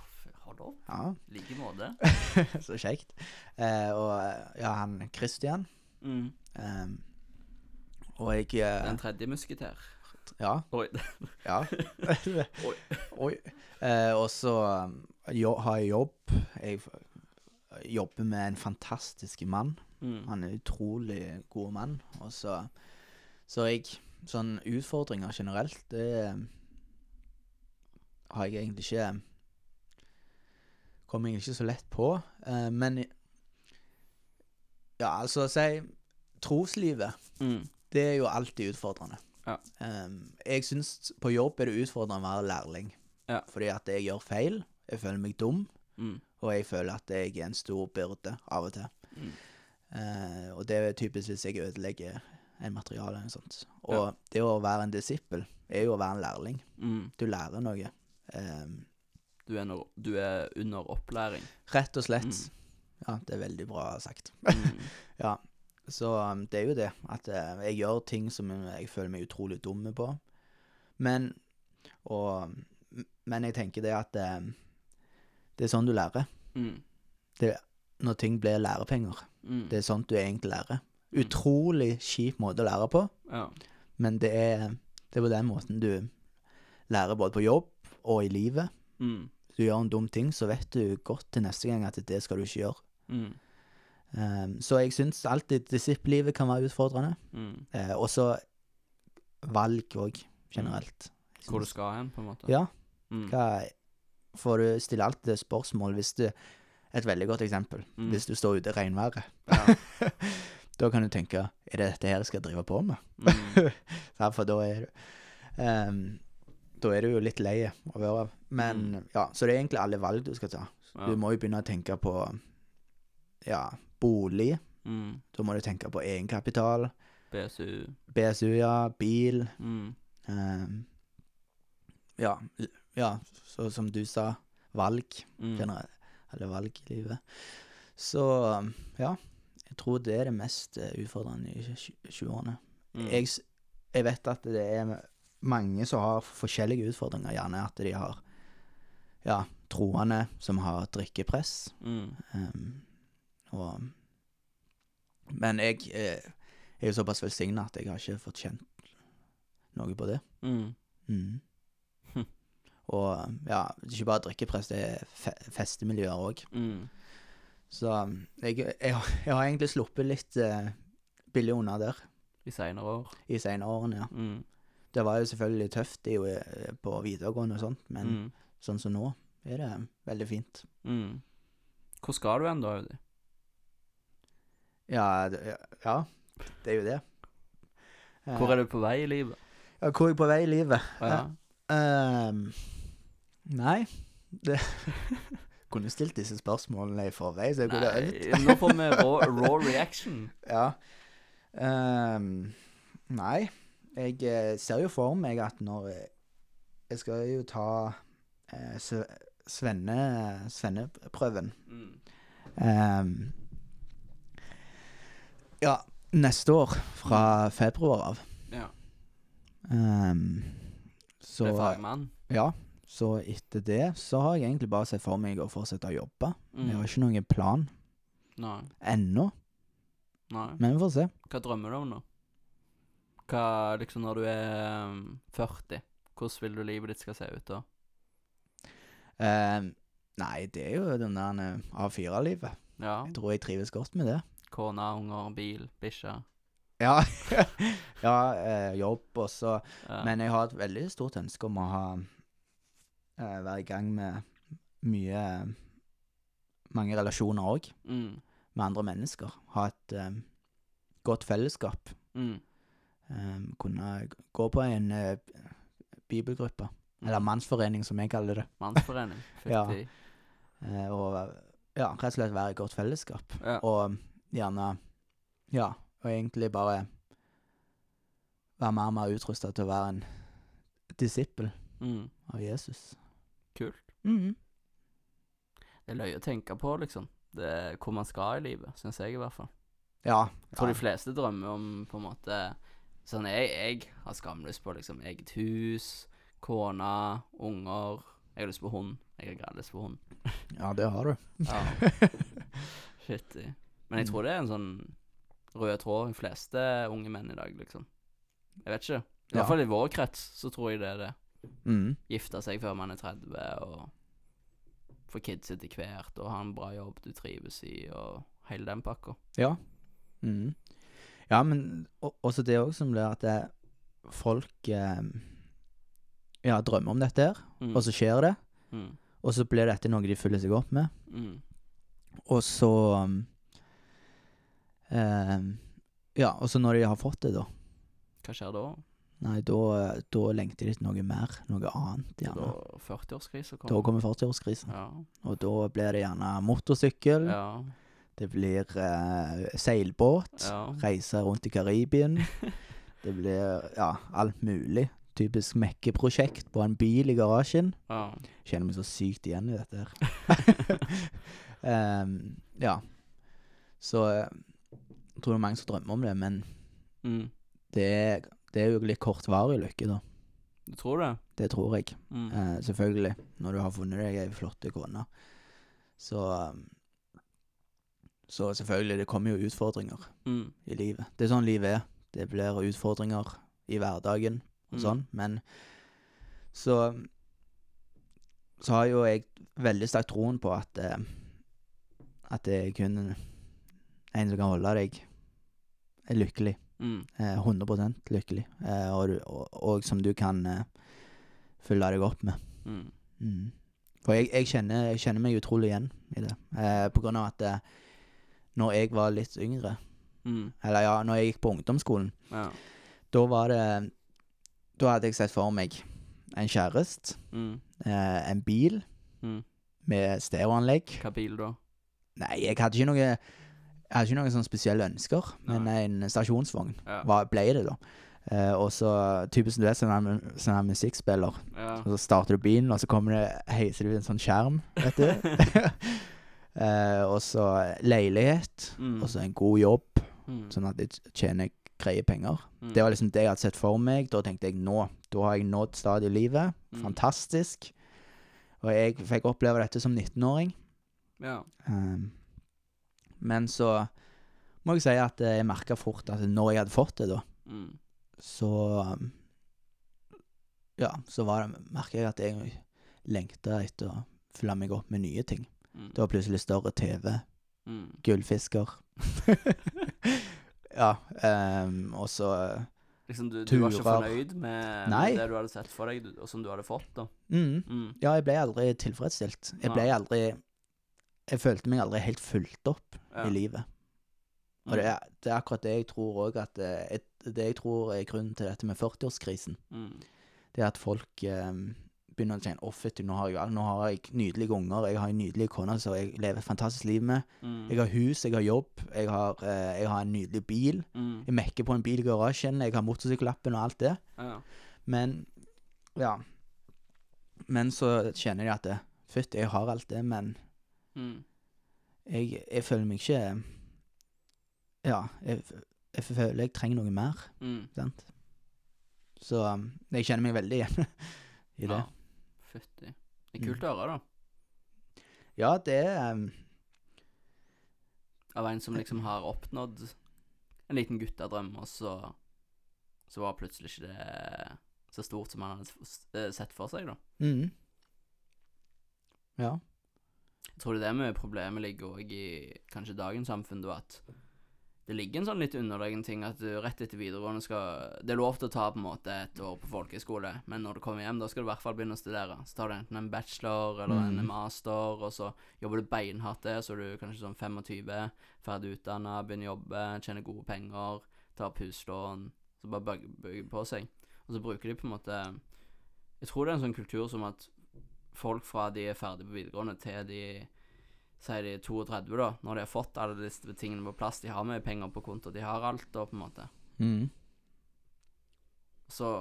hold opp. Ja, like måte. så kjekt. Eh, og ja, han Christian. Mm. ehm, og jeg eh, Den tredje musketer. Ja. Oi. Ja. Oi. Oi. Eh, og så um, jo, har jeg jobb. Jeg jobber med en fantastisk mann. Mm. Han er en utrolig god mann. Og så Så jeg Sånn utfordringer generelt, det um, har jeg egentlig ikke Kommer jeg ikke så lett på. Eh, men Ja, altså, si Troslivet, Mm. det er jo alltid utfordrende. Ja. Um, jeg syns på jobb er det utfordrende å være lærling. Ja. Fordi at jeg gjør feil, jeg føler meg dum, Mm. og jeg føler at jeg er en stor byrde av og til. Mm. Uh, og det er typisk hvis jeg ødelegger en materiale eller noe sånt. Og Ja. det å være en disippel er jo å være en lærling. Mm. Du lærer noe. Um, Du, er når, du er under opplæring. rett og slett. Mm. Ja, det er veldig bra sagt. Mm. Ja, så um, det er jo det. At eh, jeg gjør ting som jeg føler meg utrolig dumme på. Men og, Men jeg tenker det at eh, det er sånn du lærer. Mm. Når ting blir lærepenger. Mm. Det er sånt du egentlig lærer. Mm. Utrolig kjip måte å lære på, Ja. men det er, det er på den måten du lærer både på jobb og i livet. Mm. Du gjør en dum ting, så vet du godt til neste gang at det skal du ikke gjøre. Mm. Um, så jeg syns alltid disipplivet kan være utfordrende. Mm. Uh, og så valg òg, generelt. Hvor du skal hen, på en måte. Ja. Mm. Hva For du stiller alltid spørsmål hvis du Et veldig godt eksempel. Mm. Hvis du står ute i regnværet. Ja. da kan du tenke Er det dette her jeg skal drive på med? Mm. Ja, for da er du ehm, Da er du jo litt lei å være Men Mm. ja, så det er egentlig alle valg du skal ta. Ja. Du må jo begynne å tenke på ja, bolig. Mm. Da må du tenke på egenkapital. BSU. BSU, ja. Bil. Mm. Um, ja, ja, så som du sa, valg. Mm. Generelt. Eller valg i livet. Så ja. Jeg tror det er det mest eh, utfordrende i 20-årene. Mm. Jeg, jeg vet at det er mange som har forskjellige utfordringer. Gjerne at de har ja, troende som har drikkepress. Mm. Um, og Men jeg eh, er jo såpass velsigna at jeg har ikke fått kjent noe på det. Mm. Mm. Hm. Og ja, ikke bare drikkepress, det er fe festemiljøer òg. Mm. Så jeg, jeg, har- jeg har egentlig sluppet litt eh, billig unna der I seinere år. i senere årene, ja. Mm. Det var jo selvfølgelig tøft jo, eh, på videregående og sånt, men mm. sånn som nå er det veldig fint. Mm. Hvor skal du hen da, Audi? Ja, ja, det er jo det. Hvor er du på vei i livet? Ja, hvor er jeg på vei i livet? Ja. Uh, nei, det Kunne stilt disse spørsmålene i forveien, så jeg kunne øvd. Nå får vi raw, raw reaction. Ja. Ehm, nei, jeg eh, ser jo for meg at når jeg, jeg skal jo ta eh, svenne, svenneprøven Mm. Um, Ja, neste år, fra februar av. Ja. Um, så Ble fagmann. Ja. Så etter det så har jeg egentlig bare sett for meg å fortsette å jobbe. Jeg har Mm. ikke noen plan Nei. ennå, Nei. men vi får se. Hva drømmer du om nå? Hva, liksom når du er um, 40, hvordan vil du livet ditt skal se ut da? Ehm, nei, det er jo den der eh, A4-livet. Ja, Jeg tror jeg trives godt med det. kone, unger, bil, bikkje. Ja, ja eh, jobb også. Ja. Men jeg har et veldig stort ønske om å ha eh, være i gang med mye Mange relasjoner òg, Mm. med andre mennesker. Ha et eh, godt fellesskap. Mm. Eh, kunne gå på en uh, bibelgruppe. Mm. Eller mannsforening, som jeg kaller det. Mannsforening. Ja. 50. Eh, og ja, rett og slett være i godt fellesskap. Ja. Og gjerne Ja, og egentlig bare være mer og mer utrusta til å være en disippel Mm. av Jesus. Kult. Mhm. Det er løye å tenke på, liksom. Det hvor man skal i livet, syns jeg i hvert fall. Ja. Jeg tror ja. de fleste drømmer om på en måte Sånn jeg, jeg har skamlyst på liksom eget hus, kone, unger. Jeg har lyst på hund. Jeg har greit lyst på hund. ja, det har du. Ja. Fytti. Men jeg tror det er en sånn rød tråd de fleste unge menn i dag, liksom. Jeg vet ikke. I hvert fall i vår krets så tror jeg det er det. Mm. Gifte seg før man er 30 og få kids etter hvert og ha en bra jobb du trives i og hele den pakka. Ja. Mhm. Ja, men o- også det òg som blir at det, folk eh, ja, drømmer om dette her, Mm. og så skjer det. Mm. Og så blir dette noe de følger seg opp med. Mm. Og så um, eh, Ja, og så når de har fått det, da Hva skjer da? Nei, da, da lengter de etter noe mer. Noe annet, gjerne. Da kommer 40-årskrisa Da kommer. kommer 40-årskrisen. Ja. Og da blir det gjerne motorsykkel. Ja. Det blir eh, seilbåt. ja. Reise rundt i Karibien. det blir ja, alt mulig. Typisk mekkeprosjekt på en bil i garasjen. ja. Kjenner meg så sykt igjen i dette her. um, ja. Så eh, jeg tror det er mange som drømmer om det, men Mm. det er, det er jo litt kortvarig lykke, da. Du tror det? Det tror jeg. Mm. Uh, selvfølgelig. Når du har funnet deg ei flott kone. Så um, Så selvfølgelig, det kommer jo utfordringer Mm. i livet. Det er sånn livet er. Det blir utfordringer i hverdagen og Mm. sånn, men så Så har jo jeg veldig sterk troen på at eh, At det er kun en som kan holde deg lykkelig. Mm. Eh, 100 lykkelig. Eh, og, du, og, og som du kan eh, fylle deg opp med. Mm. Mm. For jeg, jeg, kjenner, jeg kjenner meg utrolig igjen i det. Eh, på grunn av at eh, når jeg var litt yngre, Mm. eller ja, når jeg gikk på ungdomsskolen, Ja. da var det Da hadde jeg sett for meg en kjæreste, Mm. eh, en bil Mm. med stereoanlegg. Hva bil da? Nei, jeg hadde ikke noe Jeg hadde ikke noen sånne spesielle ønsker, men en stasjonsvogn Ja. var, ble det, da. Eh, og så typisk du er sånn her, sånn her musikkspiller. ja. Og så starter du bilen, og så kommer det heiser du en sånn skjerm, vet du. eh, og så leilighet, Mm. og så en god jobb, Mm. sånn at jeg tjener greie penger. Mm. Det var liksom det jeg hadde sett for meg. Da tenkte jeg nå, da har jeg nådd stadiet i livet. Mm. Fantastisk. Og jeg fikk oppleve dette som 19-åring. Ja. Um, men så må jeg si at jeg merka fort at når jeg hadde fått det, da, Mm. så Ja, så var merka jeg at jeg lengta etter å fylle meg opp med nye ting. Mm. Det var plutselig større TV, Mm. gullfisker Ja. Um, og så Litt Liksom, du, du var ikke fornøyd med, med det du hadde sett for deg, og som du hadde fått, da? Mm. Mm. Ja, jeg ble aldri tilfredsstilt. Jeg ble aldri Jeg følte meg aldri helt fulgt opp Ja. i livet. Og det er, det er akkurat det jeg tror òg at eh, Det jeg tror er grunnen til dette med 40-årskrisen, Mm. det er at folk eh, begynner å kjenne Å, nå har jeg nå har jeg nydelige unger, jeg har en nydelig kone som jeg lever et fantastisk liv med. Mm. Jeg har hus, jeg har jobb, jeg har, eh, jeg har en nydelig bil. Mm. Jeg mekker på en bil i garasjen, jeg har motorsykkellappen og alt det. Ja. Men Ja. Men så kjenner jeg at det, Fytti, jeg har alt det, men Mm. jeg, jeg føler meg ikke Ja, jeg, jeg føler jeg trenger noe mer, Mm. sant. Så um, jeg kjenner meg veldig igjen i det. Ja. Fytti. Det er kult å høre, da. Ja, det er um, Av en som liksom har oppnådd en liten guttedrøm, og så Så var plutselig ikke det så stort som han hadde eh, sett for seg, da. mm. Ja. Jeg tror det er det med problemet ligger òg i kanskje dagens samfunn, da, at det ligger en sånn litt underliggende ting at du rett etter videregående skal Det er lov til å ta på en måte et år på folkehøyskole, men når du kommer hjem, da skal du i hvert fall begynne å studere. Så tar du enten en bachelor eller en Mm. master, og så jobber du beinhardt det, så er du kanskje sånn 25, ferdig utdanna, begynner å jobbe, tjener gode penger, tar opp huslån, så bare bygger på seg. Og så bruker de på en måte Jeg tror det er en sånn kultur som at folk fra de er ferdig på videregående til de sier de er 32, da, når de har fått alle disse tingene på plass, de har mye penger på konto, de har alt, da, på en måte. Mm. Så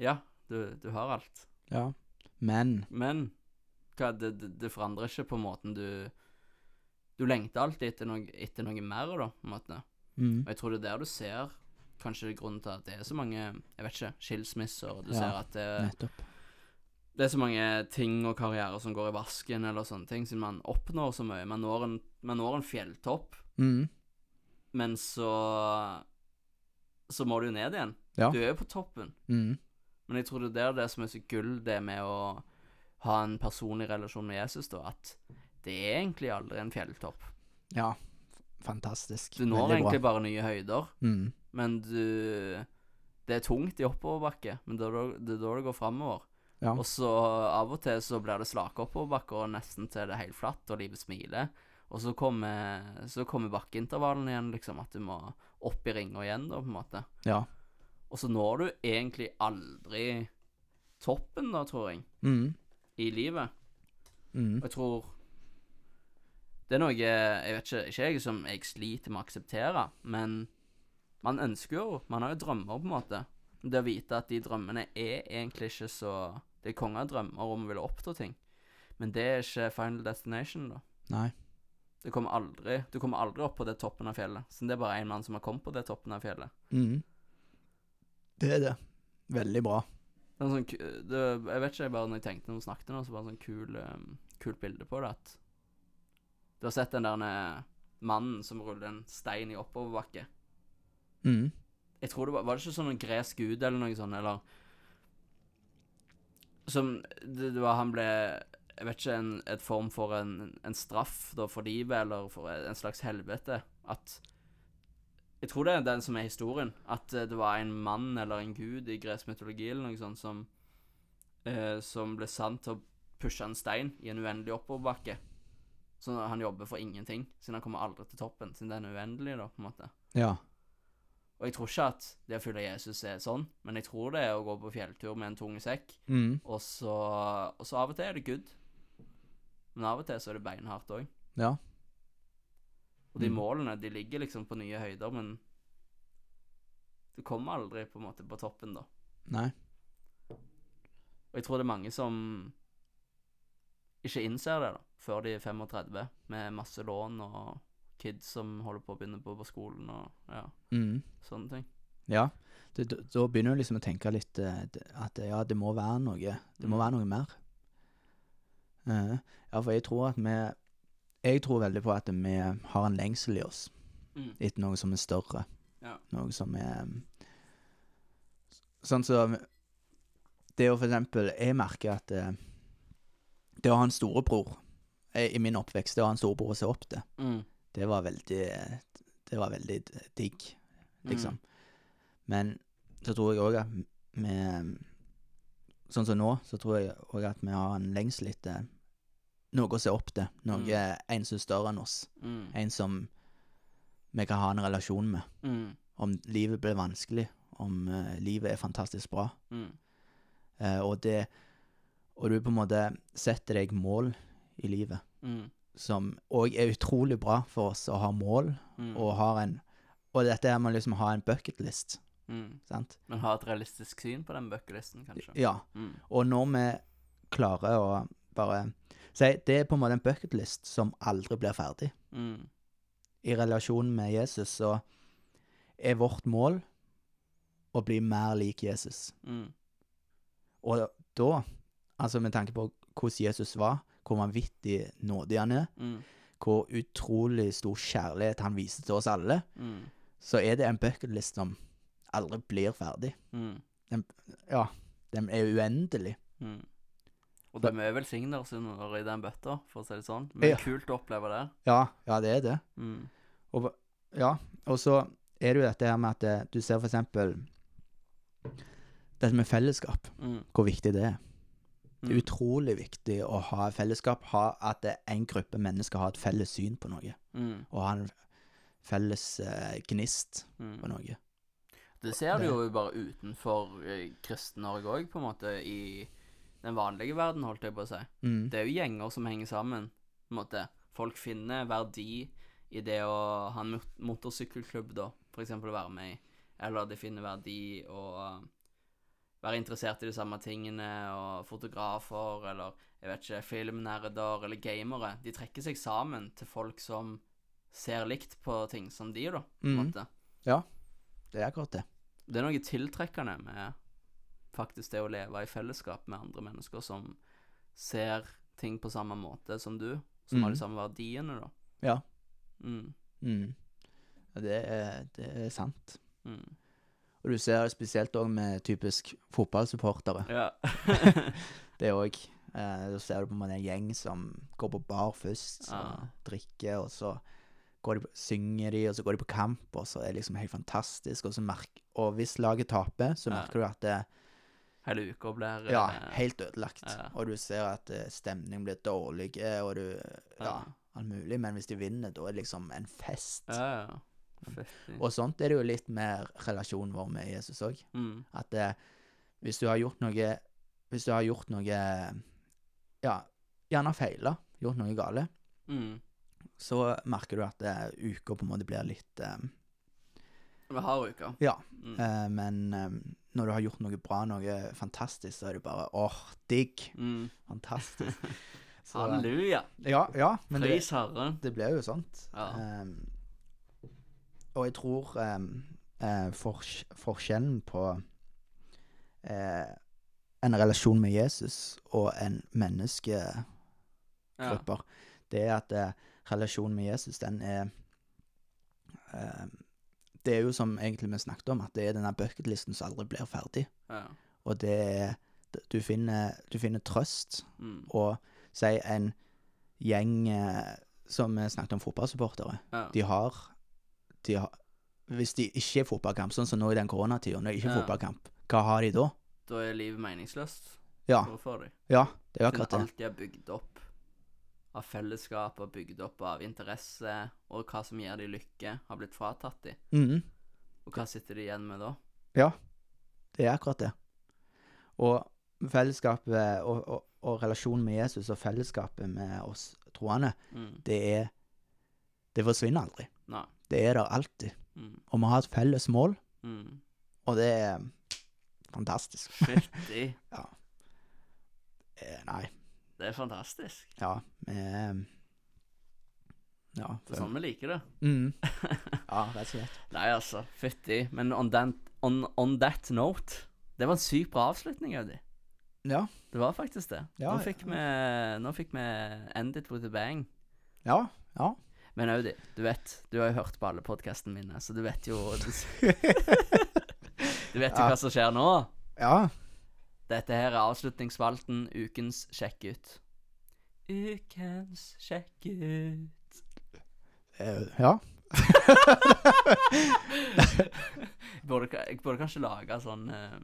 ja, du, du har alt. ja. Men Men hva, det, det, det forandrer ikke på måten du Du lengter alltid etter noe, etter noe mer, da, på en måte. mm. Og jeg tror det er der du ser kanskje grunnen til at det er så mange Jeg vet ikke, skilsmisser, og du Ja, ser at det, Nettopp. Det er så mange ting og karrierer som går i vasken, eller sånne ting, siden man oppnår så mye. Man når en, man når en fjelltopp, Mm. men så Så må du jo ned igjen. Ja. Du er jo på toppen. Mm. Men jeg tror det er det som er så gull, det med å ha en personlig relasjon med Jesus, da, at det er egentlig aldri en fjelltopp. Ja. Fantastisk. Du når egentlig bare nye høyder, Mm. men du Det er tungt i oppoverbakke, men det er da det, er det går framover. Ja. Og så av og til så blir det slake oppoverbakker nesten til det er helt flatt, og livet smiler. Og så kommer, så kommer bakkeintervallene igjen, liksom, at du må opp i ringa igjen, da, på en måte. ja. Og så når du egentlig aldri toppen, da, tror jeg, Mm. i livet. Mm. Og jeg tror Det er noe Jeg vet ikke, ikke jeg som jeg sliter med å akseptere, men man ønsker jo Man har jo drømmer, på en måte. Det å vite at de drømmene er egentlig ikke så Det er konge drømmer om å ville oppnå ting, men det er ikke final destination, da. Nei. Det kommer aldri, du kommer aldri opp på det toppen av fjellet. Så det er bare én mann som har kommet på det toppen av fjellet. Mm. Det er det. Veldig bra. Det er en sånn, det, jeg vet ikke, bare når jeg tenkte når du snakket nå, så var det sånn kul, um, kult bilde på det. At du har sett den der mannen som ruller en stein i oppoverbakke. Mm. Jeg tror det var, var det ikke sånn en gresk gud eller noe sånt, eller Som det, det var Han ble Jeg vet ikke, en et form for en, en straff da for livet, eller for en slags helvete. At Jeg tror det er den som er historien. At eh, det var en mann eller en gud i gresk mytologi eller noe sånt som eh, Som ble sant til å pushe en stein i en uendelig oppoverbakke. Så han jobber for ingenting, siden han kommer aldri til toppen, siden den er uendelig, da, på en måte. Ja. Og jeg tror ikke at det å følge Jesus er sånn, men jeg tror det er å gå på fjelltur med en tung sekk, Mm. og så, og så av og til er det good. Men av og til så er det beinhardt òg. Ja. Og de Mm. målene, de ligger liksom på nye høyder, men du kommer aldri på en måte på toppen, da. Nei. Og jeg tror det er mange som ikke innser det, da, før de er 35, med masse lån og kids som holder på å begynne på, på skolen og ja, Mm. sånne ting. Ja. Det, da, da begynner du liksom å tenke litt eh, at ja, det må være noe. Det må Mm. være noe mer. Uh, ja, for jeg tror at vi Jeg tror veldig på at vi har en lengsel i oss Mm. etter noe som er større. Ja. Noe som er Sånn som Det å for eksempel Jeg merker at det, det å ha en storebror eh, i min oppvekst, det å ha en storebror å se opp til, Mm. Det var veldig Det var veldig digg, liksom. Men så tror jeg òg at vi Sånn som nå, så tror jeg òg at vi har en lengsel etter noe å se opp til. Noe Mm. En som er større enn oss. Mm. En som vi kan ha en relasjon med. Mm. Om livet blir vanskelig, om uh, livet er fantastisk bra. Mm. Eh, og det Og du på en måte setter deg mål i livet Mm. Som òg er utrolig bra for oss å ha mål, Mm. og har en Og dette her med liksom ha en bucketlist, Mm. sant? Men ha et realistisk syn på den bucketlisten, kanskje. Ja. Mm. Og når vi klarer å bare Si, det er på en måte en bucketlist som aldri blir ferdig. Mm. I relasjon med Jesus så er vårt mål å bli mer lik Jesus. Mm. Og da, altså med tanke på hvordan Jesus var, hvor vanvittig nådig han er, Mm. hvor utrolig stor kjærlighet han viser til oss alle, Mm. så er det en bucketlist som aldri blir ferdig. Mm. Ja, den er uendelig. Mm. Og det er mye velsignelser i den bøtta, for å si det sånn. Men Ja. kult å oppleve det. Ja, ja, det er det. Mm. Og, ja, og så er det jo dette her med at eh, du ser for eksempel dette med fellesskap, Mm. hvor viktig det er. Det er Mm. utrolig viktig å ha fellesskap, ha at en gruppe mennesker har et felles syn på noe, Mm. og ha en felles eh, gnist Mm. på noe. Det ser du jo bare utenfor eh, Kristen-Norge òg, på en måte, i den vanlige verden, holdt jeg på å si. Mm. Det er jo gjenger som henger sammen, på en måte. Folk finner verdi i det å ha en mot- motorsykkelklubb, da, for eksempel å være med i. Eller de finner verdi uh, være interessert i de samme tingene, og fotografer, eller jeg vet ikke, filmnerder, eller gamere. De trekker seg sammen til folk som ser likt på ting som de, da, på en Mhm. måte. Det er akkurat det. Det er noe tiltrekkende med faktisk det å leve i fellesskap med andre mennesker som ser ting på samme måte som du, som har Mhm. de samme verdiene, da. Ja. Mm, Mm. Det, er, det er sant. mm. Og du ser det spesielt òg med typisk fotballsupportere. Ja. Det òg. Eh, da ser du på en måte en gjeng som går på bar først, og Ja. drikker, og så går de på, synger de, og så går de på kamp, og så er det liksom helt fantastisk. Og, så merk, og hvis laget taper, så Ja. merker du at det Hele uka blir ja, eh, helt ødelagt. ja. Og du ser at eh, stemningen blir dårlig, og du Ja, Ja. alt mulig. Men hvis de vinner, da er det liksom en fest. Ja, ja. Og sånt er det jo litt mer relasjonen vår med Jesus òg. Mm, At eh, hvis du har gjort noe Hvis du har gjort noe Ja, gjerne feila, gjort noe gale, mm. så merker du at eh, uka på en måte blir litt eh, Vi har uka. Ja. Mm. eh, men eh, når du har gjort noe bra, noe fantastisk, så er det bare åh, digg. Mm. Fantastisk. Så, Halleluja. ja, ja, men det, Pris Herren. det blir jo sånt. Ja. Ehm, og jeg tror eh, fors forskjellen på eh, en relasjon med Jesus og en menneskegrupper, Ja. det er at eh, relasjonen med Jesus, den er Det er jo som egentlig vi snakket om, at det er denne bucketlisten som aldri blir ferdig. ja. Og det er Du finner, du finner trøst Mm. og si en gjeng eh, som vi snakket om fotballsupportere. ja. De har, de har Hvis de ikke er fotballkamp, sånn som nå i den koronatida, når det ikke er Ja. fotballkamp, hva har de da? Da er livet meningsløst Ja, for de? ja det er akkurat det. alt de har bygd opp av fellesskap og bygd opp av interesse, og hva som gir de lykke, har blitt fratatt de. Mhm. Og hva sitter de igjen med da? Ja, det er akkurat det. Og fellesskapet og, og, og relasjonen med Jesus og fellesskapet med oss troende, Mm. det er Det forsvinner aldri. Nei. Det er der alltid. Mm. Og vi har et felles mål, Mm. og det er fantastisk. Fytti. Eh, Nei, Det er fantastisk. ja, Eh, Ja. Det er sånn vi liker det. Mm. Ja, rett og slett. Nei, altså. Fytti. Men on, that- on, on that note Det var en sykt bra avslutning, Audi. Ja. Det var faktisk det. Ja, nå, fikk vi, nå fikk vi end it with a bang. Ja. Ja. Men Audi, du vet Du har jo hørt på alle podkastene mine, så du vet jo Du vet jo Ja. hva som skjer nå. ja. Dette her er avslutningsspalten Ukens sjekk ut. Ukens sjekk ut. Uh, ja. jeg, burde, jeg burde kanskje lage sånn uh,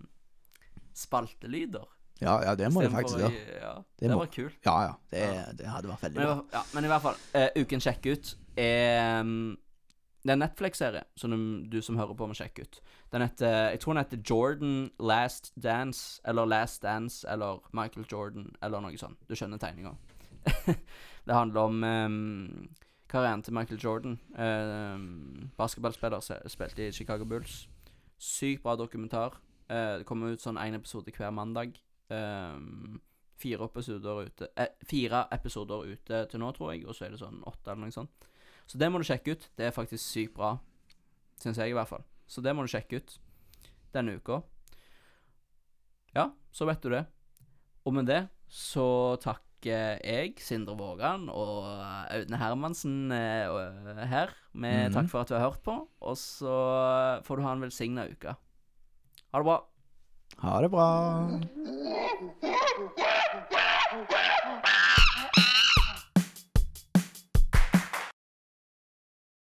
spaltelyder. Ja, ja, det må du faktisk gjøre. Ja, Det det, må- var kult. Ja, ja. Det, det hadde vært veldig bra. Men, ja, men i hvert fall, uh, uken sjekk ut er Det er en Netflix-serie som du, du som hører på, må sjekke ut. Den heter Jeg tror den heter Jordan Last Dance, eller Last Dance, eller Michael Jordan, eller noe sånt. Du skjønner tegninga. det handler om um, karrieren til Michael Jordan. Um, basketballspiller, spilte i Chicago Bulls. Sykt bra dokumentar. Uh, det kommer ut sånn én episode hver mandag. Um, fire episoder ute eh, Fire episoder ute til nå, tror jeg, og så er det sånn åtte eller noe sånt. Så det må du sjekke ut. Det er faktisk sykt bra, syns jeg i hvert fall. Så det må du sjekke ut denne uka. Ja, så vet du det. Og med det så takker jeg, Sindre Vågan og Audne Hermansen eh, her. Med Mhm. takk for at du har hørt på. Og så får du ha en velsigna uke. Ha det bra. Ha det bra.